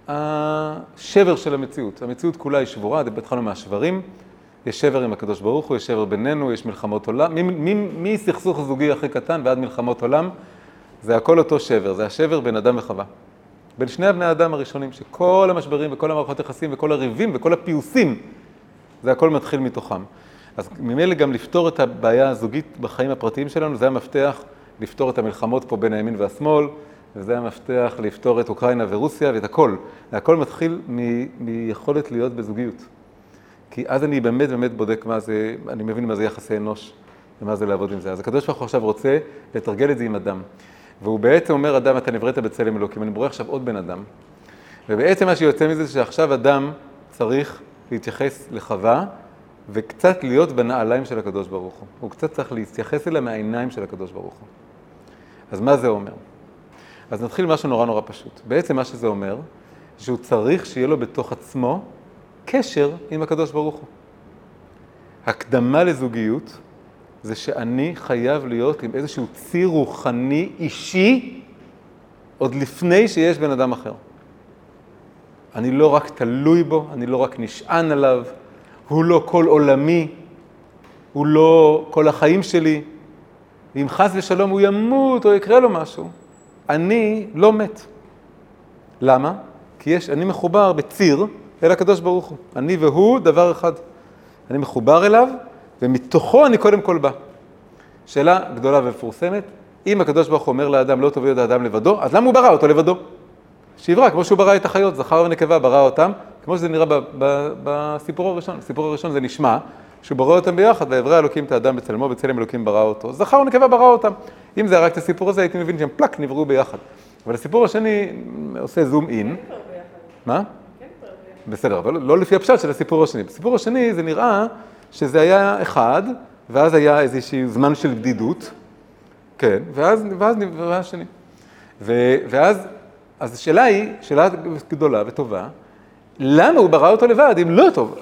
השבר של המציאות. המציאות כולה היא שבורה, התחלנו מהשברים, יש שבר עם הקדוש ברוך הוא, יש שבר בינינו, יש מלחמות עולם. מסכסוך זוגי הכי קטן ועד מלחמות עולם, זה הכל אותו שבר, זה השבר בין אדם וחווה. בין שני הבני האדם הראשונים, שכל המשברים וכל המערכות יחסים וכל הריבים וכל הפיוסים, זה הכל מתחיל מתוכם. אז ממילא גם לפתור את הבעיה הזוגית בחיים הפרטיים שלנו, זה המפתח לפתור את המלחמות פה בין הימין והשמאל, וזה המפתח לפתור את אוקראינה ורוסיה ואת הכל. והכל מתחיל מ- מיכולת להיות בזוגיות. כי אז אני באמת באמת בודק מה זה, אני מבין מה זה יחסי אנוש ומה זה לעבוד עם זה. אז הקדוש ברוך הוא עכשיו רוצה לתרגל את זה עם אדם. והוא בעצם אומר, אדם, אתה נבראת בצלם אלוקים, אני בורא עכשיו עוד בן אדם. ובעצם מה שיוצא מזה זה שעכשיו אדם צריך להתייחס לחווה וקצת להיות בנעליים של הקדוש ברוך הוא. הוא קצת צריך להתייחס אליה מהעיניים של הקדוש ברוך הוא. אז מה זה אומר? אז נתחיל משהו נורא נורא פשוט. בעצם מה שזה אומר, שהוא צריך שיהיה לו בתוך עצמו קשר עם הקדוש ברוך הוא. הקדמה לזוגיות זה שאני חייב להיות עם איזשהו ציר רוחני אישי עוד לפני שיש בן אדם אחר. אני לא רק תלוי בו, אני לא רק נשען עליו, הוא לא כל עולמי, הוא לא כל החיים שלי. ואם חס ושלום הוא ימות או יקרה לו משהו, אני לא מת. למה? כי יש, אני מחובר בציר אל הקדוש ברוך הוא. אני והוא דבר אחד. אני מחובר אליו, ומתוכו אני קודם כל בא. שאלה גדולה ומפורסמת, אם הקדוש ברוך הוא אומר לאדם לא טוב להיות האדם לבדו, אז למה הוא ברא אותו לבדו? שיברא, כמו שהוא ברא את החיות, זכר ונקבה, ברא אותם, כמו שזה נראה בסיפור הראשון. בסיפור הראשון זה נשמע שהוא ברא אותם ביחד, ויברא אלוקים את האדם בצלמו, בצלם אלוקים ברא אותו. זכר ונקבה ברא אותם. אם זה היה רק את הסיפור הזה, הייתי מבין שהם פלאק נבראו ביחד. אבל הסיפור השני עושה זום אין. מה? בסדר, אבל לא לפי הפשט של הסיפור השני. בסיפור השני זה נראה שזה היה אחד, ואז היה איזשהו זמן של בדידות, כן, ואז, ואז נברא שני. ואז, אז השאלה היא, שאלה גדולה וטובה, למה הוא ברא אותו לבד, אם לא טוב?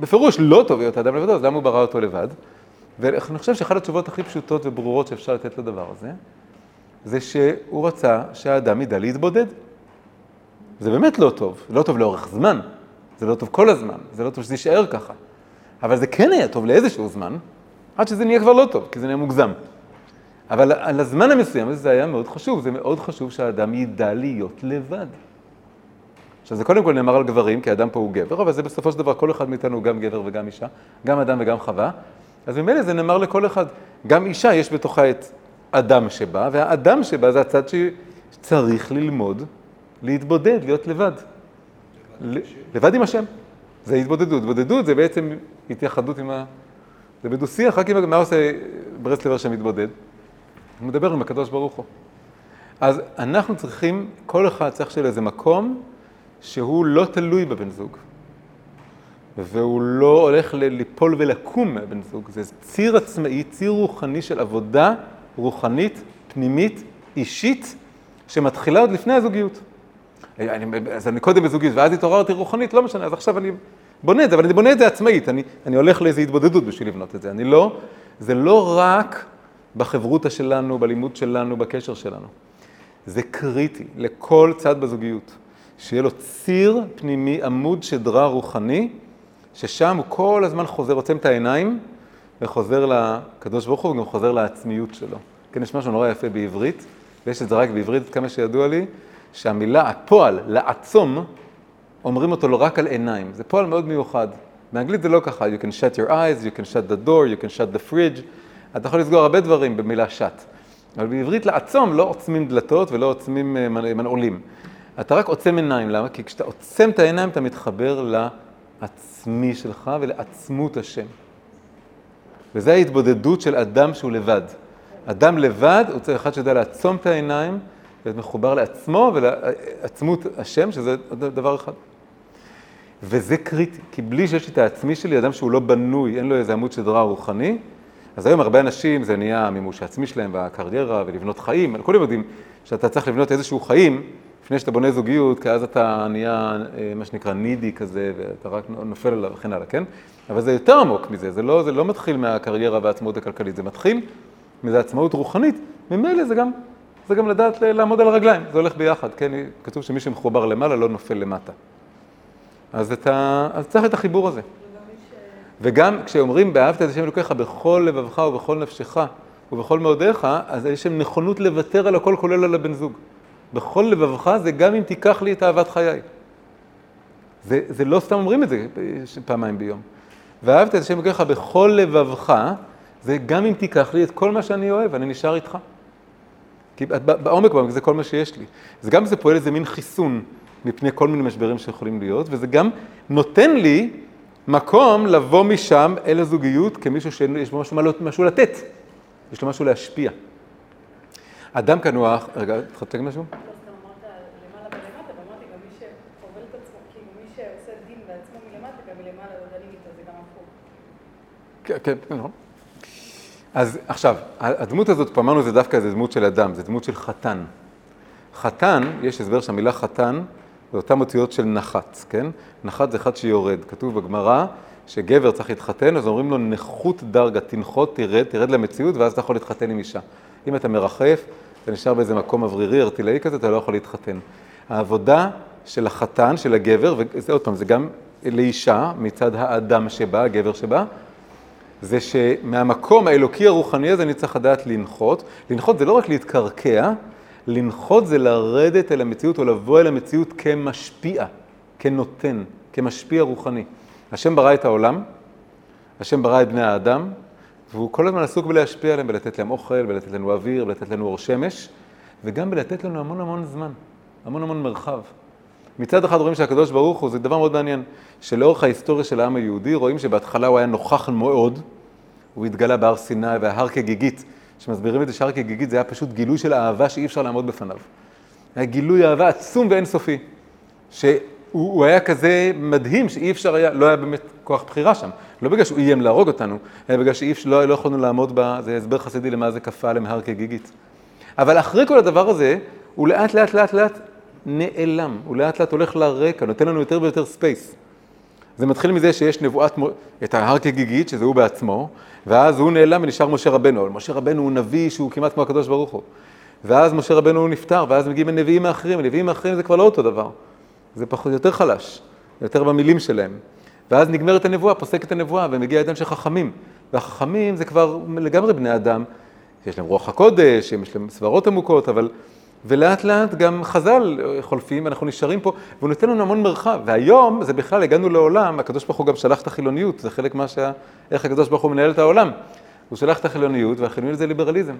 בפירוש לא טוב להיות אדם לבדו, אז למה הוא ברא אותו לבד? ואני חושב שאחת התשובות הכי פשוטות וברורות שאפשר לתת לדבר הזה, זה שהוא רצה שהאדם ידע להתבודד. זה באמת לא טוב, זה לא טוב לאורך זמן, זה לא טוב כל הזמן, זה לא טוב שזה יישאר ככה. אבל זה כן היה טוב לאיזשהו זמן, עד שזה נהיה כבר לא טוב, כי זה נהיה מוגזם. אבל על הזמן המסוים הזה זה היה מאוד חשוב, זה מאוד חשוב שהאדם ידע להיות לבד. עכשיו זה קודם כל נאמר על גברים, כי האדם פה הוא גבר, אבל זה בסופו של דבר כל אחד מאיתנו הוא גם גבר וגם אישה, גם אדם וגם חווה. אז ממילא זה נאמר לכל אחד. גם אישה יש בתוכה את אדם שבא, והאדם שבא זה הצד שצריך ללמוד להתבודד, להיות לבד. לבד עם השם. זה התבודדות. התבודדות זה בעצם התייחדות עם ה... זה בדו-שיח, רק עם... מה עושה ברסלבר שמתבודד? הוא מדבר עם הקדוש ברוך הוא. אז אנחנו צריכים, כל אחד צריך שיהיה איזה מקום שהוא לא תלוי בבן זוג. והוא לא הולך ליפול ולקום מהבן זוג. זה ציר עצמאי, ציר רוחני של עבודה רוחנית, פנימית, אישית, שמתחילה עוד לפני הזוגיות. אני, אז אני קודם בזוגיות, ואז התעוררתי רוחנית, לא משנה, אז עכשיו אני בונה את זה, אבל אני בונה את זה עצמאית, אני, אני הולך לאיזו התבודדות בשביל לבנות את זה. אני לא, זה לא רק בחברותה שלנו, בלימוד שלנו, בקשר שלנו. זה קריטי לכל צד בזוגיות, שיהיה לו ציר פנימי, עמוד שדרה רוחני, ששם הוא כל הזמן חוזר, עוצם את העיניים, וחוזר לקדוש ברוך הוא, וגם חוזר לעצמיות שלו. כן, יש משהו נורא יפה בעברית, ויש את זה רק בעברית, כמה שידוע לי, שהמילה, הפועל, לעצום, אומרים אותו לא רק על עיניים. זה פועל מאוד מיוחד. באנגלית זה לא ככה, you can shut your eyes, you can shut the door, you can shut the fridge. אתה יכול לסגור הרבה דברים במילה shut. אבל בעברית לעצום לא עוצמים דלתות ולא עוצמים אה, מנעולים. אתה רק עוצם עיניים, למה? כי כשאתה עוצם את העיניים אתה מתחבר לעצמי שלך ולעצמות השם. וזו ההתבודדות של אדם שהוא לבד. אדם לבד, הוא צריך אחד שיודע לעצום את העיניים מחובר לעצמו ולעצמות השם, שזה דבר אחד. וזה קריטי, כי בלי שיש את העצמי שלי, אדם שהוא לא בנוי, אין לו איזה עמוד שדרה רוחני, אז היום הרבה אנשים, זה נהיה המימוש העצמי שלהם והקריירה ולבנות חיים, כולם יודעים שאתה צריך לבנות איזשהו חיים לפני שאתה בונה זוגיות, כי אז אתה נהיה אה, מה שנקרא נידי כזה, ואתה רק נופל עליו וכן הלאה, כן? אבל זה יותר עמוק מזה, זה לא, זה לא מתחיל מהקריירה והעצמאות הכלכלית, זה מתחיל מזה עצמאות רוחנית, ממילא זה גם זה גם לדעת לעמוד על הרגליים, זה הולך ביחד, כן? כתוב שמי שמחובר למעלה לא נופל למטה. אז, אתה, אז צריך את החיבור הזה. וגם כשאומרים באהבת את השם אלוקיך בכל לבבך ובכל נפשך ובכל מאודיך, אז יש שם נכונות לוותר על הכל כולל על הבן זוג. בכל לבבך זה גם אם תיקח לי את אהבת חיי. זה, זה לא סתם אומרים את זה פעמיים ביום. ואהבת את השם אלוקיך בכל לבבך, זה גם אם תיקח לי את כל מה שאני אוהב, אני נשאר איתך. כי בעומק בעומק זה כל מה שיש לי. זה גם זה פועל איזה מין חיסון מפני כל מיני משברים שיכולים להיות, וזה גם נותן לי מקום לבוא משם אל הזוגיות כמישהו שיש בו משהו, משהו לתת, יש לו משהו להשפיע. אדם כנוח, רגע, התחלת להגיד משהו? כן, כן, נכון. אז עכשיו, הדמות הזאת, פה אמרנו, זה דווקא איזה דמות של אדם, זה דמות של חתן. חתן, יש הסבר שהמילה חתן זה אותן אותיות של נחת, כן? נחת זה אחד שיורד. כתוב בגמרא שגבר צריך להתחתן, אז אומרים לו נכות דרגה, תנחות, תרד, תרד למציאות, ואז אתה יכול להתחתן עם אישה. אם אתה מרחף, אתה נשאר באיזה מקום אוורירי, ארטילאי כזה, אתה לא יכול להתחתן. העבודה של החתן, של הגבר, וזה עוד פעם, זה גם לאישה, מצד האדם שבה, הגבר שבה, זה שמהמקום האלוקי הרוחני הזה אני צריך לדעת לנחות. לנחות זה לא רק להתקרקע, לנחות זה לרדת אל המציאות או לבוא אל המציאות כמשפיע, כנותן, כמשפיע רוחני. השם ברא את העולם, השם ברא את בני האדם, והוא כל הזמן עסוק בלהשפיע עליהם, בלתת להם אוכל, בלתת לנו אוויר, בלתת לנו אור שמש, וגם בלתת לנו המון המון זמן, המון המון מרחב. מצד אחד רואים שהקדוש ברוך הוא, זה דבר מאוד מעניין, שלאורך ההיסטוריה של העם היהודי רואים שבהתחלה הוא היה נוכח מאוד, הוא התגלה בהר סיני וההר כגיגית, שמסבירים את זה שהר כגיגית זה היה פשוט גילוי של אהבה שאי אפשר לעמוד בפניו. היה גילוי אהבה עצום ואינסופי, שהוא היה כזה מדהים שאי אפשר היה, לא היה באמת כוח בחירה שם. לא בגלל שהוא איים להרוג אותנו, אלא בגלל שלא לא יכולנו לעמוד בה, זה הסבר חסידי למה זה כפה עליהם הר כגיגית. אבל אחרי כל הדבר הזה, הוא לאט לאט לאט לאט נעלם, הוא לאט לאט הולך לרקע, נותן לנו יותר ויותר space. זה מתחיל מזה שיש נבואת, את ההר כגיגית, שזה הוא בעצמו, ואז הוא נעלם ונשאר משה רבנו. אבל משה רבנו הוא נביא שהוא כמעט כמו הקדוש ברוך הוא. ואז משה רבנו הוא נפטר, ואז מגיעים הנביאים האחרים. הנביאים האחרים זה כבר לא אותו דבר. זה פחות, יותר חלש, יותר במילים שלהם. ואז נגמרת הנבואה, פוסקת הנבואה, ומגיע עידן של חכמים. והחכמים זה כבר לגמרי בני אדם, יש להם רוח הקודש, יש להם סברות עמוקות, אבל ולאט לאט גם חז"ל חולפים, אנחנו נשארים פה, והוא נותן לנו המון מרחב. והיום, זה בכלל, הגענו לעולם, הקדוש ברוך הוא גם שלח את החילוניות, זה חלק מה שה... איך הקדוש ברוך הוא מנהל את העולם. הוא שלח את החילוניות, והחילוניות זה ליברליזם.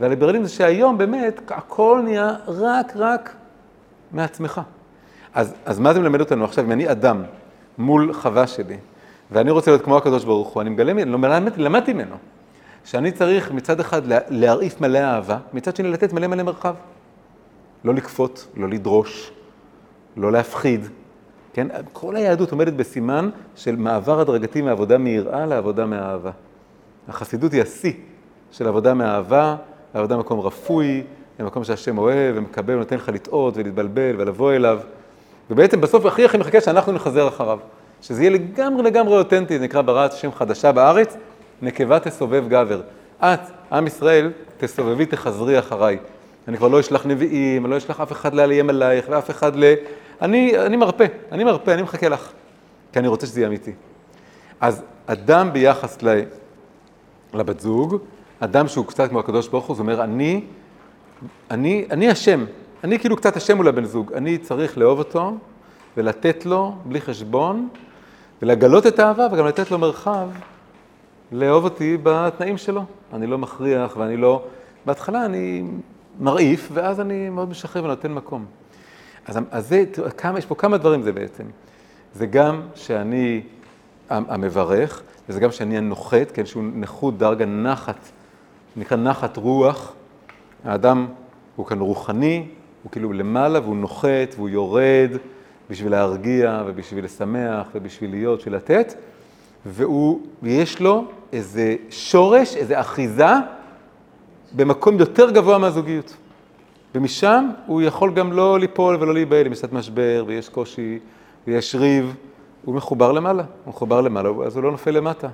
והליברליזם זה שהיום באמת הכל נהיה רק רק מעצמך. אז, אז מה זה מלמד אותנו עכשיו, אם אני אדם מול חווה שלי, ואני רוצה להיות כמו הקדוש ברוך הוא, אני מגלה, לא, למדתי ממנו, שאני צריך מצד אחד להרעיף מלא אהבה, מצד שני לתת מלא מלא מרחב. לא לכפות, לא לדרוש, לא להפחיד. כן? כל היהדות עומדת בסימן של מעבר הדרגתי מעבודה מיראה לעבודה מאהבה. החסידות היא השיא של עבודה מאהבה, לעבודה במקום רפוי, במקום שהשם אוהב ומקבל ונותן לך לטעות ולהתבלבל ולבוא אליו. ובעצם בסוף הכי הכי מחכה שאנחנו נחזר אחריו. שזה יהיה לגמרי לגמרי אותנטי, זה נקרא בראת השם חדשה בארץ, נקבה תסובב גבר. את, עם ישראל, תסובבי תחזרי אחריי. אני כבר לא אשלח נביאים, אני לא אשלח אף אחד לאיים עלייך ואף אחד ל... אני, אני מרפא, אני מרפא, אני מחכה לך, כי אני רוצה שזה יהיה אמיתי. אז אדם ביחס ל... לבת זוג, אדם שהוא קצת כמו הקדוש ברוך הוא, זאת אומרת, אני, אני, אני השם, אני כאילו קצת השם מול הבן זוג, אני צריך לאהוב אותו ולתת לו בלי חשבון, ולגלות את האהבה וגם לתת לו מרחב לאהוב אותי בתנאים שלו. אני לא מכריח ואני לא... בהתחלה אני מרעיף, ואז אני מאוד משחרר ונותן מקום. אז, אז זה, כמה, יש פה כמה דברים זה בעצם. זה גם שאני המברך, וזה גם שאני הנוחת, כן, שהוא נכות דרגה נחת, נקרא נחת רוח. האדם הוא כאן רוחני, הוא כאילו למעלה והוא נוחת והוא יורד בשביל להרגיע ובשביל לשמח ובשביל להיות, בשביל לתת, והוא, ויש לו איזה שורש, איזה אחיזה במקום יותר גבוה מהזוגיות. ומשם הוא יכול גם לא ליפול ולא להיבהל, אם יש קצת משבר ויש קושי ויש ריב, הוא מחובר למעלה, הוא מחובר למעלה, אז הוא לא נופל למטה.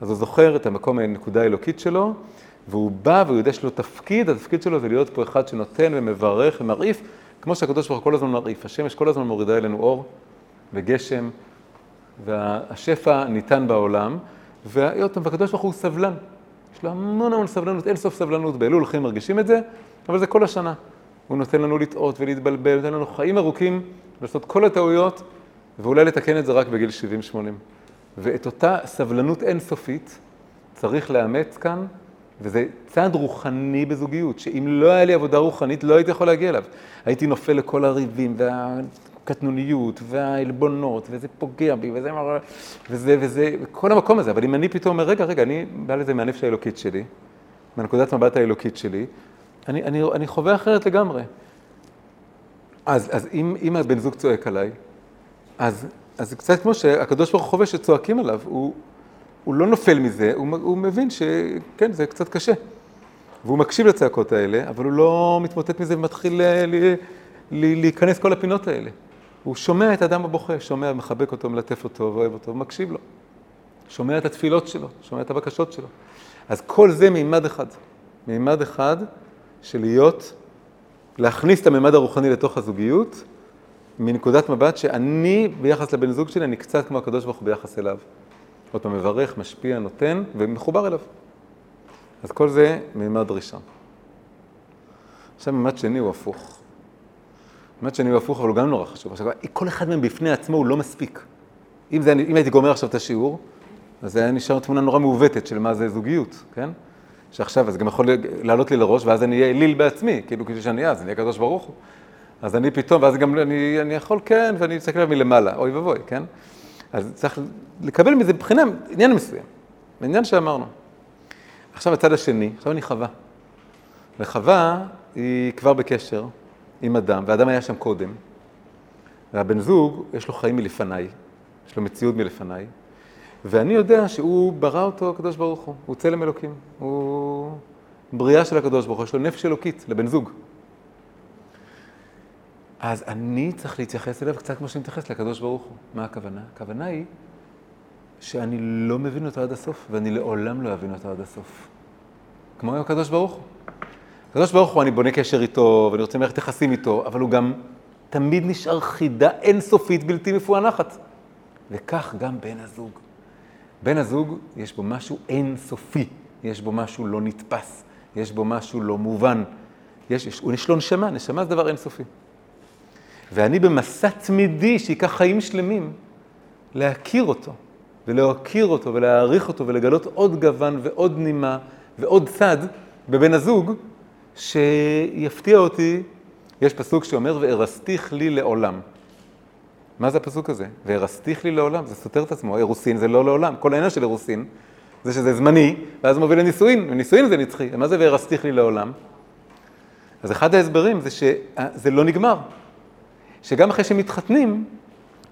אז הוא זוכר את המקום הנקודה האלוקית שלו, והוא בא והוא יודע שיש לו תפקיד, התפקיד שלו זה להיות פה אחד שנותן ומברך ומרעיף, כמו שהקדוש ברוך הוא כל הזמן מרעיף. השמש כל הזמן מורידה אלינו אור וגשם, והשפע ניתן בעולם, והקדוש ברוך הוא סבלן. יש לו המון המון סבלנות, אין סוף סבלנות, באלול חיים מרגישים את זה, אבל זה כל השנה. הוא נותן לנו לטעות ולהתבלבל, נותן לנו חיים ארוכים, לעשות כל הטעויות, ואולי לתקן את זה רק בגיל 70-80. ואת אותה סבלנות אינסופית צריך לאמץ כאן, וזה צעד רוחני בזוגיות, שאם לא היה לי עבודה רוחנית, לא הייתי יכול להגיע אליו. הייתי נופל לכל הריבים וה... הקטנוניות והעלבונות, וזה פוגע בי, וזה, וזה, וזה, כל המקום הזה. אבל אם אני פתאום אומר, רגע, רגע, אני בא לזה מהנפש האלוקית שלי, מהנקודת מבט האלוקית שלי, אני, אני, אני חווה אחרת לגמרי. אז, אז אם, אם הבן זוג צועק עליי, אז, אז זה קצת כמו שהקדוש ברוך הוא חווה שצועקים עליו, הוא, הוא לא נופל מזה, הוא, הוא מבין שכן, זה קצת קשה. והוא מקשיב לצעקות האלה, אבל הוא לא מתמוטט מזה ומתחיל ל, להיכנס כל הפינות האלה. הוא שומע את האדם הבוכה, שומע, מחבק אותו, מלטף אותו, ואוהב אותו, ומקשיב לו. שומע את התפילות שלו, שומע את הבקשות שלו. אז כל זה מימד אחד. מימד אחד של להיות, להכניס את הממד הרוחני לתוך הזוגיות, מנקודת מבט שאני, ביחס לבן זוג שלי, אני קצת כמו הקדוש ברוך הוא ביחס אליו. עוד פעם, מברך, משפיע, נותן, ומחובר אליו. אז כל זה מימד ראשון. עכשיו מימד שני הוא הפוך. מימד שני הוא הפוך, אבל הוא גם נורא חשוב. עכשיו, כל אחד מהם בפני עצמו הוא לא מספיק. אם, זה, אם הייתי גומר עכשיו את השיעור, אז זה היה נשאר תמונה נורא מעוותת של מה זה זוגיות, כן? שעכשיו, אז גם יכול לעלות לי לראש, ואז אני אהיה אליל בעצמי, כאילו כפי שאני אז, אני אהיה הקדוש ברוך הוא. אז אני פתאום, ואז גם אני, אני יכול, כן, ואני מסתכל עליו מלמעלה, אוי ואבוי, כן? אז צריך לקבל מזה מבחינה, עניין מסוים, עניין שאמרנו. עכשיו הצד השני, עכשיו אני חווה. וחווה היא כבר בקשר עם אדם, והאדם היה שם קודם. והבן זוג, יש לו חיים מלפניי, יש לו מציאות מלפניי, ואני יודע שהוא ברא אותו הקדוש ברוך הוא, הוא צלם אלוקים, הוא בריאה של הקדוש ברוך הוא, יש לו נפש אלוקית לבן זוג. אז אני צריך להתייחס אליו קצת כמו שאני מתייחס לקדוש ברוך הוא. מה הכוונה? הכוונה היא שאני לא מבין אותו עד הסוף, ואני לעולם לא אבין אותו עד הסוף. כמו הקדוש ברוך הוא. הקדוש ברוך הוא, אני בונה קשר איתו, ואני רוצה מערכת יחסים איתו, אבל הוא גם תמיד נשאר חידה אינסופית בלתי מפוענחת. וכך גם בן הזוג. בן הזוג, יש בו משהו אינסופי, יש בו משהו לא נתפס, יש בו משהו לא מובן. יש, יש, יש לו נשמה, נשמה זה דבר אינסופי. ואני במסע תמידי שייקח חיים שלמים להכיר אותו, ולהוקיר אותו, ולהעריך אותו, ולגלות עוד גוון ועוד נימה ועוד צד בבן הזוג, שיפתיע אותי. יש פסוק שאומר, וארסתיך לי לעולם. מה זה הפסוק הזה? וארסתיך לי לעולם, זה סותר את עצמו, אירוסין זה לא לעולם. כל העניין של אירוסין זה שזה זמני, ואז מוביל לנישואין, ונישואין זה נצחי. מה זה וארסתיך לי לעולם? אז אחד ההסברים זה שזה לא נגמר. שגם אחרי שמתחתנים,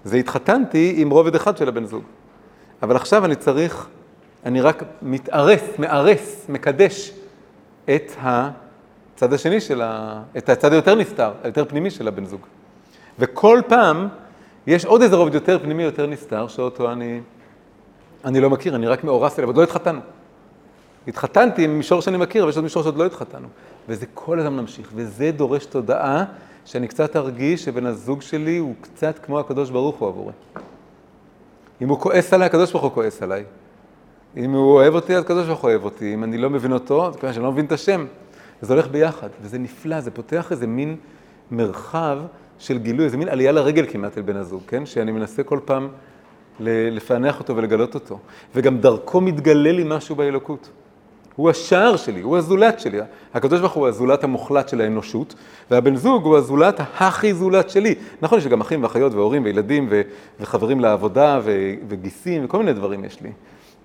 זה התחתנתי עם רובד אחד של הבן זוג. אבל עכשיו אני צריך, אני רק מתארס, מארס, מקדש את הצד השני של ה... את הצד היותר נסתר, היותר פנימי של הבן זוג. וכל פעם יש עוד איזה רובד יותר פנימי, יותר נסתר, שאותו אני, אני לא מכיר, אני רק מאורס אליו, עוד לא התחתנו. התחתנתי עם מישור שאני מכיר, ויש עוד מישור שעוד לא התחתנו. וזה כל הזמן ממשיך, וזה דורש תודעה שאני קצת ארגיש שבן הזוג שלי הוא קצת כמו הקדוש ברוך הוא עבורי. אם הוא כועס עליי, הקדוש ברוך הוא כועס עליי. אם הוא אוהב אותי, אז הקדוש ברוך הוא אוהב אותי. אם אני לא מבין אותו, זה כיוון שאני לא מבין את השם. זה הולך ביחד, וזה נפלא, זה פותח איזה מין מרחב של גילוי, איזה מין עלייה לרגל כמעט אל בן הזוג, כן? שאני מנסה כל פעם לפענח אותו ולגלות אותו. וגם דרכו מתגלה לי משהו באלוקות. הוא השער שלי, הוא הזולת שלי. הקדוש ברוך הוא הזולת המוחלט של האנושות, והבן זוג הוא הזולת הכי זולת שלי. נכון, יש לי גם אחים ואחיות והורים וילדים ו- וחברים לעבודה ו- וגיסים וכל מיני דברים יש לי,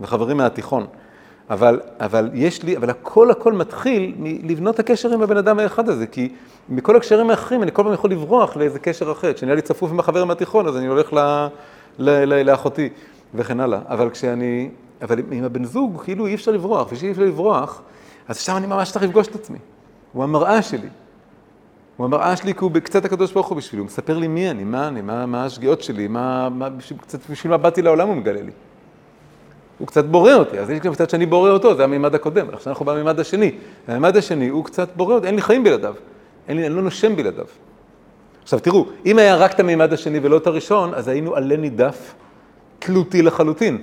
וחברים מהתיכון. אבל, אבל יש לי, אבל הכל הכל מתחיל מלבנות הקשר עם הבן אדם האחד הזה, כי מכל הקשרים האחרים אני כל פעם יכול לברוח לאיזה קשר אחר. כשנהיה לי צפוף עם החבר מהתיכון, אז אני הולך ל, ל, ל, לאחותי וכן הלאה. אבל כשאני, אבל עם הבן זוג, כאילו אי אפשר לברוח, וכשאי אפשר לברוח, אז שם אני ממש צריך לפגוש את עצמי. הוא המראה שלי. הוא המראה שלי כי הוא קצת הקדוש ברוך הוא בשבילי, הוא מספר לי מי אני, מה אני, מה, מה השגיאות שלי, מה, מה, קצת בשביל מה באתי לעולם הוא מגלה לי. הוא קצת בורא אותי, אז יש גם קצת שאני בורא אותו, זה הממד הקודם, עכשיו אנחנו בממד השני. הממד השני הוא קצת בורא אותי, אין לי חיים בלעדיו, אין לי, אני לא נושם בלעדיו. עכשיו תראו, אם היה רק את הממד השני ולא את הראשון, אז היינו עלה נידף תלותי לחלוטין.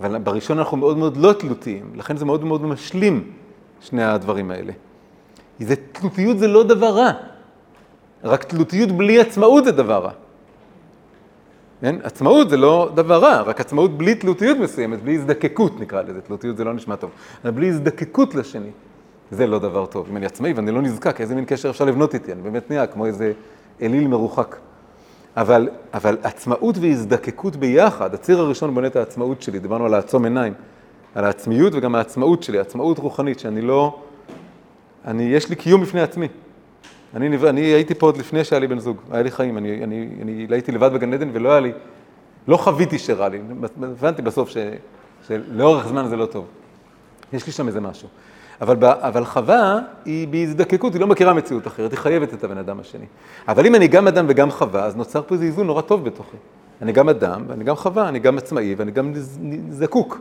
אבל בראשון אנחנו מאוד מאוד לא תלותיים, לכן זה מאוד מאוד משלים, שני הדברים האלה. זה, תלותיות זה לא דבר רע, רק תלותיות בלי עצמאות זה דבר רע. כן? עצמאות זה לא דבר רע, רק עצמאות בלי תלותיות מסוימת, בלי הזדקקות נקרא לזה, תלותיות זה לא נשמע טוב, אבל בלי הזדקקות לשני, זה לא דבר טוב. אם אני עצמאי ואני לא נזקק, איזה מין קשר אפשר לבנות איתי? אני באמת נהיה כמו איזה אליל מרוחק. אבל, אבל עצמאות והזדקקות ביחד, הציר הראשון בונה את העצמאות שלי, דיברנו על לעצום עיניים, על העצמיות וגם העצמאות שלי, עצמאות רוחנית, שאני לא, אני, יש לי קיום בפני עצמי. אני, אני הייתי פה עוד לפני שהיה לי בן זוג, היה לי חיים, אני, אני, אני הייתי לבד בגן עדן ולא היה לי, לא חוויתי שרע לי, הבנתי בסוף ש, שלאורך זמן זה לא טוב. יש לי שם איזה משהו. אבל, אבל חווה היא בהזדקקות, היא לא מכירה מציאות אחרת, היא חייבת את הבן אדם השני. אבל אם אני גם אדם וגם חווה, אז נוצר פה איזה איזון נורא טוב בתוכי. אני גם אדם, ואני גם חווה, אני גם עצמאי, ואני גם זקוק.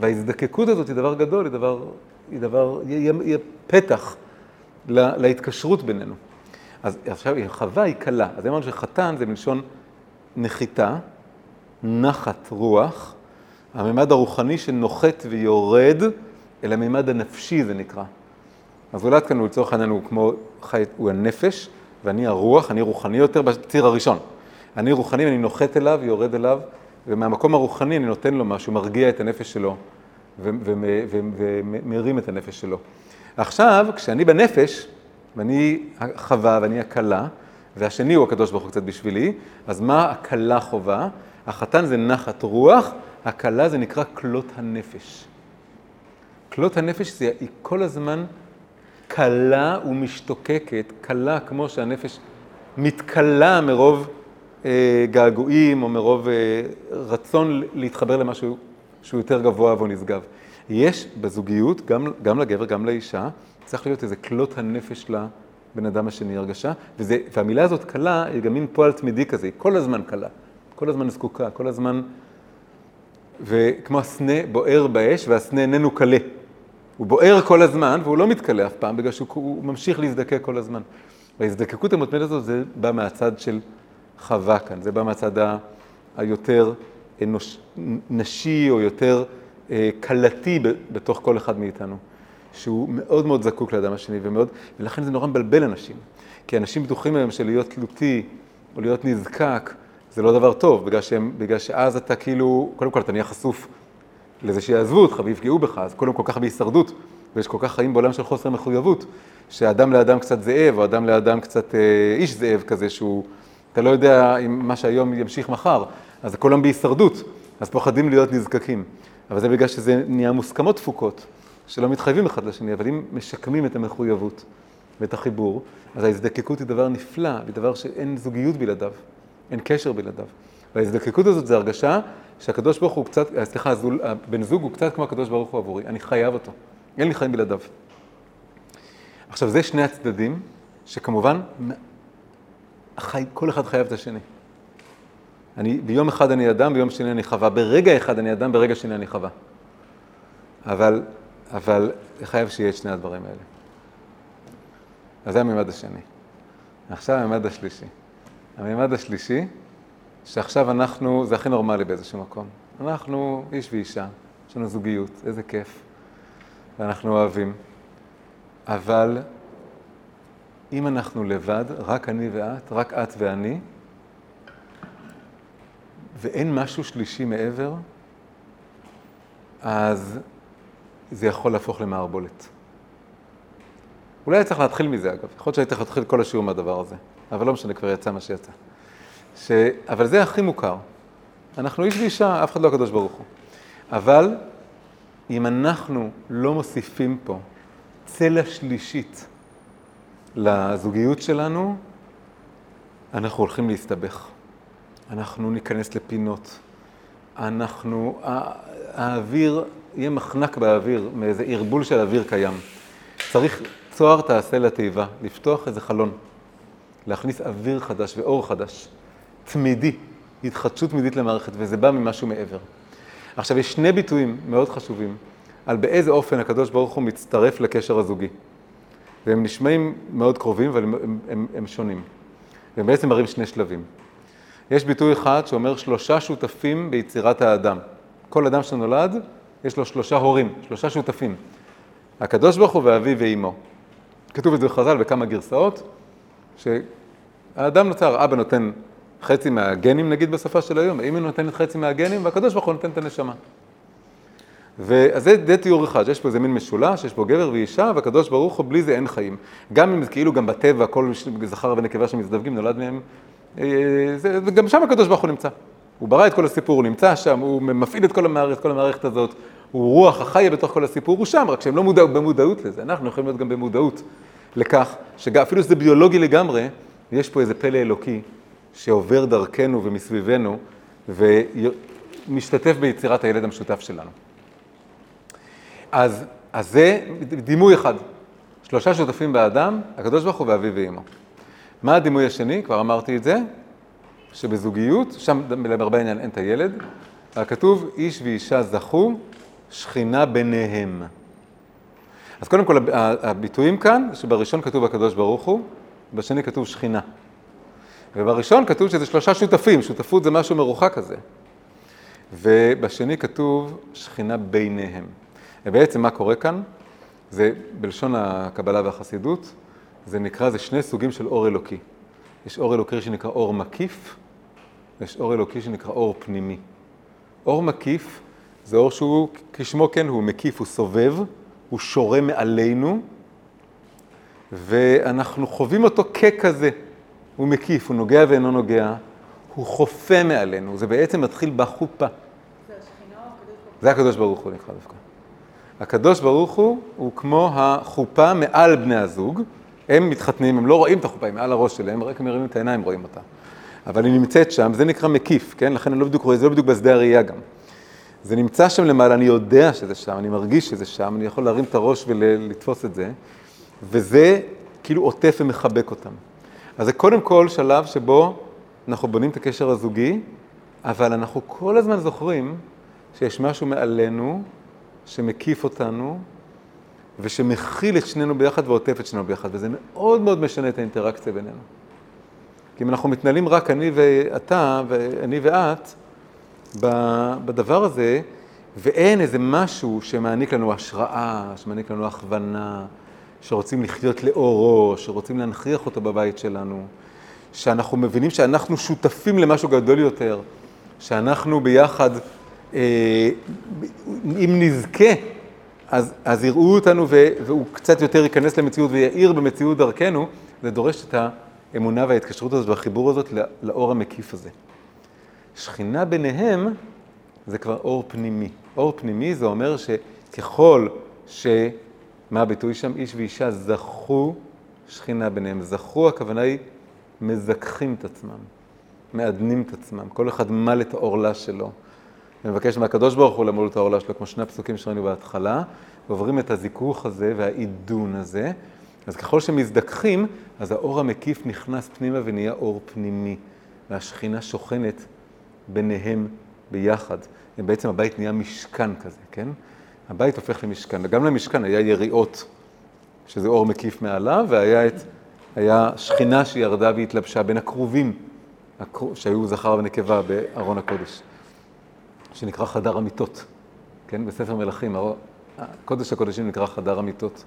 וההזדקקות הזאת היא דבר גדול, היא דבר, היא דבר, היא, היא פתח לה, להתקשרות בינינו. אז עכשיו, חווה היא קלה. אז אמרנו שחתן זה מלשון נחיתה, נחת רוח, הממד הרוחני שנוחת ויורד אל הממד הנפשי זה נקרא. אז אולי כאן הוא לצורך העניין הוא כמו, חי, הוא הנפש, ואני הרוח, אני רוחני יותר בציר הראשון. אני רוחני, אני נוחת אליו, יורד אליו, ומהמקום הרוחני אני נותן לו משהו, מרגיע את הנפש שלו, ומרים את הנפש שלו. עכשיו, כשאני בנפש, ואני החווה ואני הכלה, והשני הוא הקדוש ברוך הוא קצת בשבילי, אז מה הכלה חובה? החתן זה נחת רוח, הכלה זה נקרא כלות הנפש. כלות הנפש זה, היא כל הזמן קלה ומשתוקקת, קלה כמו שהנפש מתקלה מרוב אה, געגועים או מרוב אה, רצון להתחבר למשהו שהוא יותר גבוה והוא נשגב. יש בזוגיות, גם, גם לגבר, גם לאישה, צריך להיות איזה כלות הנפש לבן אדם השני הרגשה, וזה, והמילה הזאת קלה היא גם מין פועל תמידי כזה, היא כל הזמן קלה, כל הזמן זקוקה, כל הזמן, וכמו הסנה בוער באש והסנה איננו קלה. הוא בוער כל הזמן והוא לא מתקלה אף פעם, בגלל שהוא ממשיך להזדקק כל הזמן. וההזדקקות המתמדת הזאת זה בא מהצד של חווה כאן, זה בא מהצד ה... היותר אנוש, נשי או יותר קלתי בתוך כל אחד מאיתנו, שהוא מאוד מאוד זקוק לאדם השני ומאוד, ולכן זה נורא מבלבל אנשים. כי אנשים בטוחים היום שלהיות תלותי או להיות נזקק זה לא דבר טוב, בגלל, שהם, בגלל שאז אתה כאילו, קודם כל אתה נהיה חשוף לזה שיעזבו אותך ויפגעו בך, אז קודם כל ככה בהישרדות, ויש כל כך חיים בעולם של חוסר מחויבות, שאדם לאדם קצת זאב, או אדם לאדם קצת אה, איש זאב כזה, שהוא, אתה לא יודע אם מה שהיום ימשיך מחר, אז כולם בהישרדות, אז פוחדים להיות נזקקים. אבל זה בגלל שזה נהיה מוסכמות תפוקות, שלא מתחייבים אחד לשני, אבל אם משקמים את המחויבות ואת החיבור, אז ההזדקקות היא דבר נפלא, היא דבר שאין זוגיות בלעדיו, אין קשר בלעדיו. וההזדקקות הזאת זה הרגשה שהקדוש ברוך הוא קצת, סליחה, הבן זוג הוא קצת כמו הקדוש ברוך הוא עבורי, אני חייב אותו, אין לי חיים בלעדיו. עכשיו, זה שני הצדדים, שכמובן, כל אחד חייב את השני. אני, ביום אחד אני אדם, ביום שני אני חווה. ברגע אחד אני אדם, ברגע שני אני חווה. אבל, אבל חייב שיהיה את שני הדברים האלה. אז זה הממד השני. עכשיו הממד השלישי. הממד השלישי, שעכשיו אנחנו, זה הכי נורמלי באיזשהו מקום. אנחנו איש ואישה, יש לנו זוגיות, איזה כיף, ואנחנו אוהבים. אבל אם אנחנו לבד, רק אני ואת, רק את ואני, ואין משהו שלישי מעבר, אז זה יכול להפוך למערבולת. אולי צריך להתחיל מזה, אגב. יכול להיות שהייתי צריך להתחיל כל השיעור מהדבר הזה, אבל לא משנה, כבר יצא מה שיצא. ש... אבל זה הכי מוכר. אנחנו איש ואישה, אף אחד לא הקדוש ברוך הוא. אבל אם אנחנו לא מוסיפים פה צלע שלישית לזוגיות שלנו, אנחנו הולכים להסתבך. אנחנו ניכנס לפינות. אנחנו, האוויר, יהיה מחנק באוויר, מאיזה ערבול של אוויר קיים. צריך צוהר תעשה לתיבה, לפתוח איזה חלון, להכניס אוויר חדש ואור חדש. תמידי, התחדשות תמידית למערכת, וזה בא ממשהו מעבר. עכשיו, יש שני ביטויים מאוד חשובים על באיזה אופן הקדוש ברוך הוא מצטרף לקשר הזוגי. והם נשמעים מאוד קרובים, אבל הם, הם, הם, שונים. והם בעצם מראים שני שלבים. יש ביטוי אחד שאומר שלושה שותפים ביצירת האדם. כל אדם שנולד, יש לו שלושה הורים, שלושה שותפים. הקדוש ברוך הוא ואביו ואימו. כתוב את זה בחז"ל בכמה גרסאות, שהאדם נוצר, אבא נותן חצי מהגנים נגיד בסופה של היום, אמא נותנת חצי מהגנים והקדוש ברוך הוא נותן את הנשמה. ואז זה, תיאור אחד, יש פה איזה מין משולש, יש פה גבר ואישה, והקדוש ברוך הוא, בלי זה אין חיים. גם אם כאילו גם בטבע, כל זכר ונקבה שמזדווגים, נולד מהם, זה, וגם שם הקדוש ברוך הוא נמצא. הוא ברא את כל הסיפור, הוא נמצא שם, הוא מפעיל את כל המערכת, כל המערכת הזאת, הוא רוח החיה בתוך כל הסיפור, הוא שם, רק שהם לא מודע, במודעות לזה. אנחנו יכולים להיות גם במודעות לכך, שאפילו שזה ביולוגי לגמרי, יש פה איזה פלא אלוקי שעובר דרכנו ומסביבנו, ומשתתף ביצירת הילד המשותף שלנו. אז, אז זה דימוי אחד. שלושה שותפים באדם, הקדוש ברוך הוא ואביו ואמו. מה הדימוי השני? כבר אמרתי את זה, שבזוגיות, שם למרבה העניין אין את הילד, כתוב איש ואישה זכו, שכינה ביניהם. אז קודם כל הביטויים כאן, שבראשון כתוב הקדוש ברוך הוא, בשני כתוב שכינה. ובראשון כתוב שזה שלושה שותפים, שותפות זה משהו מרוחק כזה. ובשני כתוב שכינה ביניהם. ובעצם מה קורה כאן? זה בלשון הקבלה והחסידות, זה נקרא, זה שני סוגים של אור אלוקי. יש אור אלוקי שנקרא אור מקיף, ויש אור אלוקי שנקרא אור פנימי. אור מקיף זה אור שהוא, כשמו כן, הוא מקיף, הוא סובב, הוא שורה מעלינו, ואנחנו חווים אותו ככזה. הוא מקיף, הוא נוגע ואינו נוגע, הוא חופה מעלינו, זה בעצם מתחיל בחופה. זה הקדוש ברוך הוא נקרא דווקא. הקדוש ברוך הוא הוא כמו החופה מעל בני הזוג, הם מתחתנים, הם לא רואים את החופה, היא מעל הראש שלהם, רק הם מרימים את העיניים, רואים אותה. אבל היא נמצאת שם, זה נקרא מקיף, כן? לכן אני לא בדיוק רואה, זה לא בדיוק בשדה הראייה גם. זה נמצא שם למעלה, אני יודע שזה שם, אני מרגיש שזה שם, אני יכול להרים את הראש ולתפוס את זה, וזה כאילו עוטף ומחבק אותם. אז זה קודם כל שלב שבו אנחנו בונים את הקשר הזוגי, אבל אנחנו כל הזמן זוכרים שיש משהו מעלינו שמקיף אותנו ושמכיל את שנינו ביחד ועוטף את שנינו ביחד, וזה מאוד מאוד משנה את האינטראקציה בינינו. כי אם אנחנו מתנהלים רק אני ואתה, ואני ואת, בדבר הזה, ואין איזה משהו שמעניק לנו השראה, שמעניק לנו הכוונה, שרוצים לחיות לאורו, שרוצים להנכיח אותו בבית שלנו, שאנחנו מבינים שאנחנו שותפים למשהו גדול יותר, שאנחנו ביחד, אה, אם נזכה, אז, אז יראו אותנו והוא קצת יותר ייכנס למציאות ויאיר במציאות דרכנו, זה דורש את האמונה וההתקשרות הזאת והחיבור הזאת לאור המקיף הזה. שכינה ביניהם זה כבר אור פנימי. אור פנימי זה אומר שככל ש... מה הביטוי שם? איש ואישה זכו שכינה ביניהם. זכו, הכוונה היא מזככים את עצמם, מעדנים את עצמם. כל אחד מל את העורלה שלו. אני מבקש מהקדוש ברוך הוא למול את העורלה שלו, כמו שני הפסוקים שראינו בהתחלה, ועוברים את הזיכוך הזה והעידון הזה. אז ככל שמזדככים, אז האור המקיף נכנס פנימה ונהיה אור פנימי, והשכינה שוכנת ביניהם ביחד. בעצם הבית נהיה משכן כזה, כן? הבית הופך למשכן, וגם למשכן היה יריעות, שזה אור מקיף מעליו, והיה את, היה שכינה שירדה והתלבשה בין הכרובים, שהיו זכר ונקבה בארון הקודש, שנקרא חדר המיטות, כן? בספר מלכים, קודש הקודשים נקרא חדר המיטות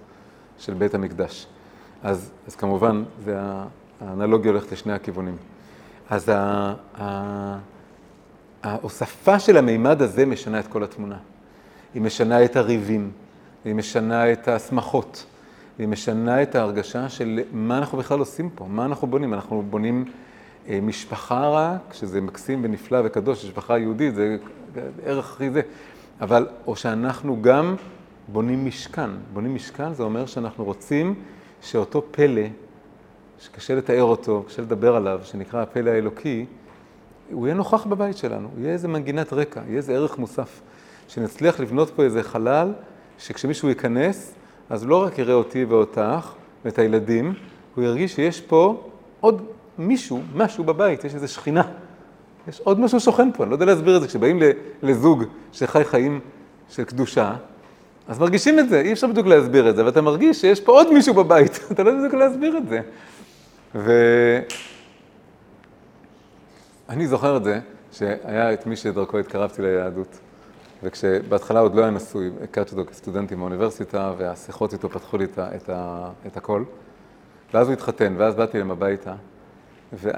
של בית המקדש. אז, אז כמובן, זה האנלוגיה הולכת לשני הכיוונים. אז ההוספה של המימד הזה משנה את כל התמונה. היא משנה את הריבים, היא משנה את השמחות, היא משנה את ההרגשה של מה אנחנו בכלל עושים פה, מה אנחנו בונים. אנחנו בונים משפחה רק, שזה מקסים ונפלא וקדוש, משפחה יהודית, זה ערך הכי זה. אבל, או שאנחנו גם בונים משכן. בונים משכן זה אומר שאנחנו רוצים שאותו פלא, שקשה לתאר אותו, קשה לדבר עליו, שנקרא הפלא האלוקי, הוא יהיה נוכח בבית שלנו, יהיה איזה מנגינת רקע, יהיה איזה ערך מוסף. שנצליח לבנות פה איזה חלל, שכשמישהו ייכנס, אז לא רק יראה אותי ואותך ואת הילדים, הוא ירגיש שיש פה עוד מישהו, משהו בבית, יש איזו שכינה. יש עוד משהו שוכן פה, אני לא יודע להסביר את זה. כשבאים לזוג שחי חיים של קדושה, אז מרגישים את זה, אי אפשר בדיוק להסביר את זה, ואתה מרגיש שיש פה עוד מישהו בבית, אתה לא יודע בדיוק להסביר את זה. ואני זוכר את זה, שהיה את מי שדרכו התקרבתי ליהדות. וכשבהתחלה עוד לא היה נשוי, הכרתי אותו כסטודנט עם האוניברסיטה, והשיחות איתו פתחו לי את, את, את הכל. ואז הוא התחתן, ואז באתי אליהם הביתה, וזה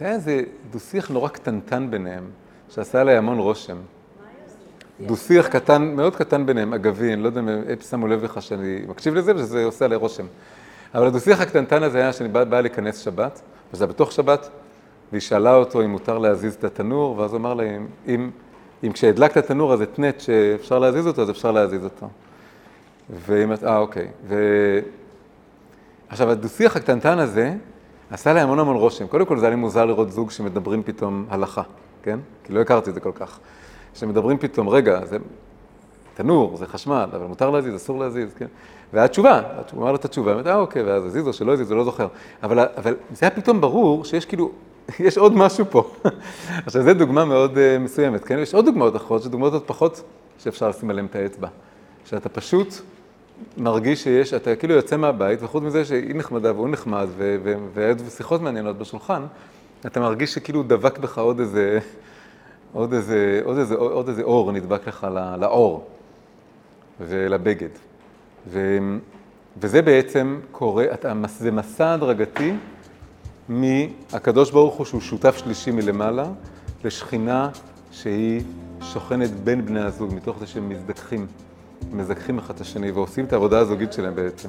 היה איזה דו-שיח נורא קטנטן ביניהם, שעשה עליי המון רושם. דו-שיח קטן, מאוד קטן ביניהם, אגבי, אני לא יודע אם הם שמו לב לך שאני מקשיב לזה, ושזה עושה עליי רושם. אבל הדו-שיח הקטנטן הזה היה שאני בא, בא להיכנס שבת, וזה היה בתוך שבת, והיא שאלה אותו אם מותר להזיז את התנור, ואז הוא אמר להם, אם... אם כשהדלקת התנור הזה תנט שאפשר להזיז אותו, אז אפשר להזיז אותו. ואם את, אה, אוקיי. ו... עכשיו, הדו-שיח הקטנטן הזה עשה לי המון המון רושם. קודם כל, זה היה לי מוזר לראות זוג שמדברים פתאום הלכה, כן? כי לא הכרתי את זה כל כך. שמדברים פתאום, רגע, זה... תנור, זה חשמל, אבל מותר להזיז, אסור להזיז, כן? והתשובה, הוא אמר לו את התשובה, אמרתי, אה, אוקיי, ואז הזיזו, שלא הזיזו, לא זוכר. אבל, אבל זה היה פתאום ברור שיש כאילו, יש עוד משהו פה. עכשיו, זו דוגמה מאוד uh, מסוימת, כן? יש עוד דוגמאות אחרות, שדוגמאות עוד פחות שאפשר לשים עליהן את האצבע. שאתה פשוט מרגיש שיש, אתה כאילו יוצא מהבית, וחוץ מזה שהיא נחמדה והוא נחמד, והיו שיחות מעניינות בשולחן, אתה מרגיש שכאילו דבק בך עוד איזה, עוד איזה, עוד איזה, עוד איזה אור נדבק לך לאור ולבגד. ו, וזה בעצם קורה, אתה, זה מסע הדרגתי מהקדוש ברוך הוא שהוא שותף שלישי מלמעלה, לשכינה שהיא שוכנת בין בני הזוג, מתוך זה שהם מזדככים, מזככים אחד את השני ועושים את העבודה הזוגית שלהם בעצם.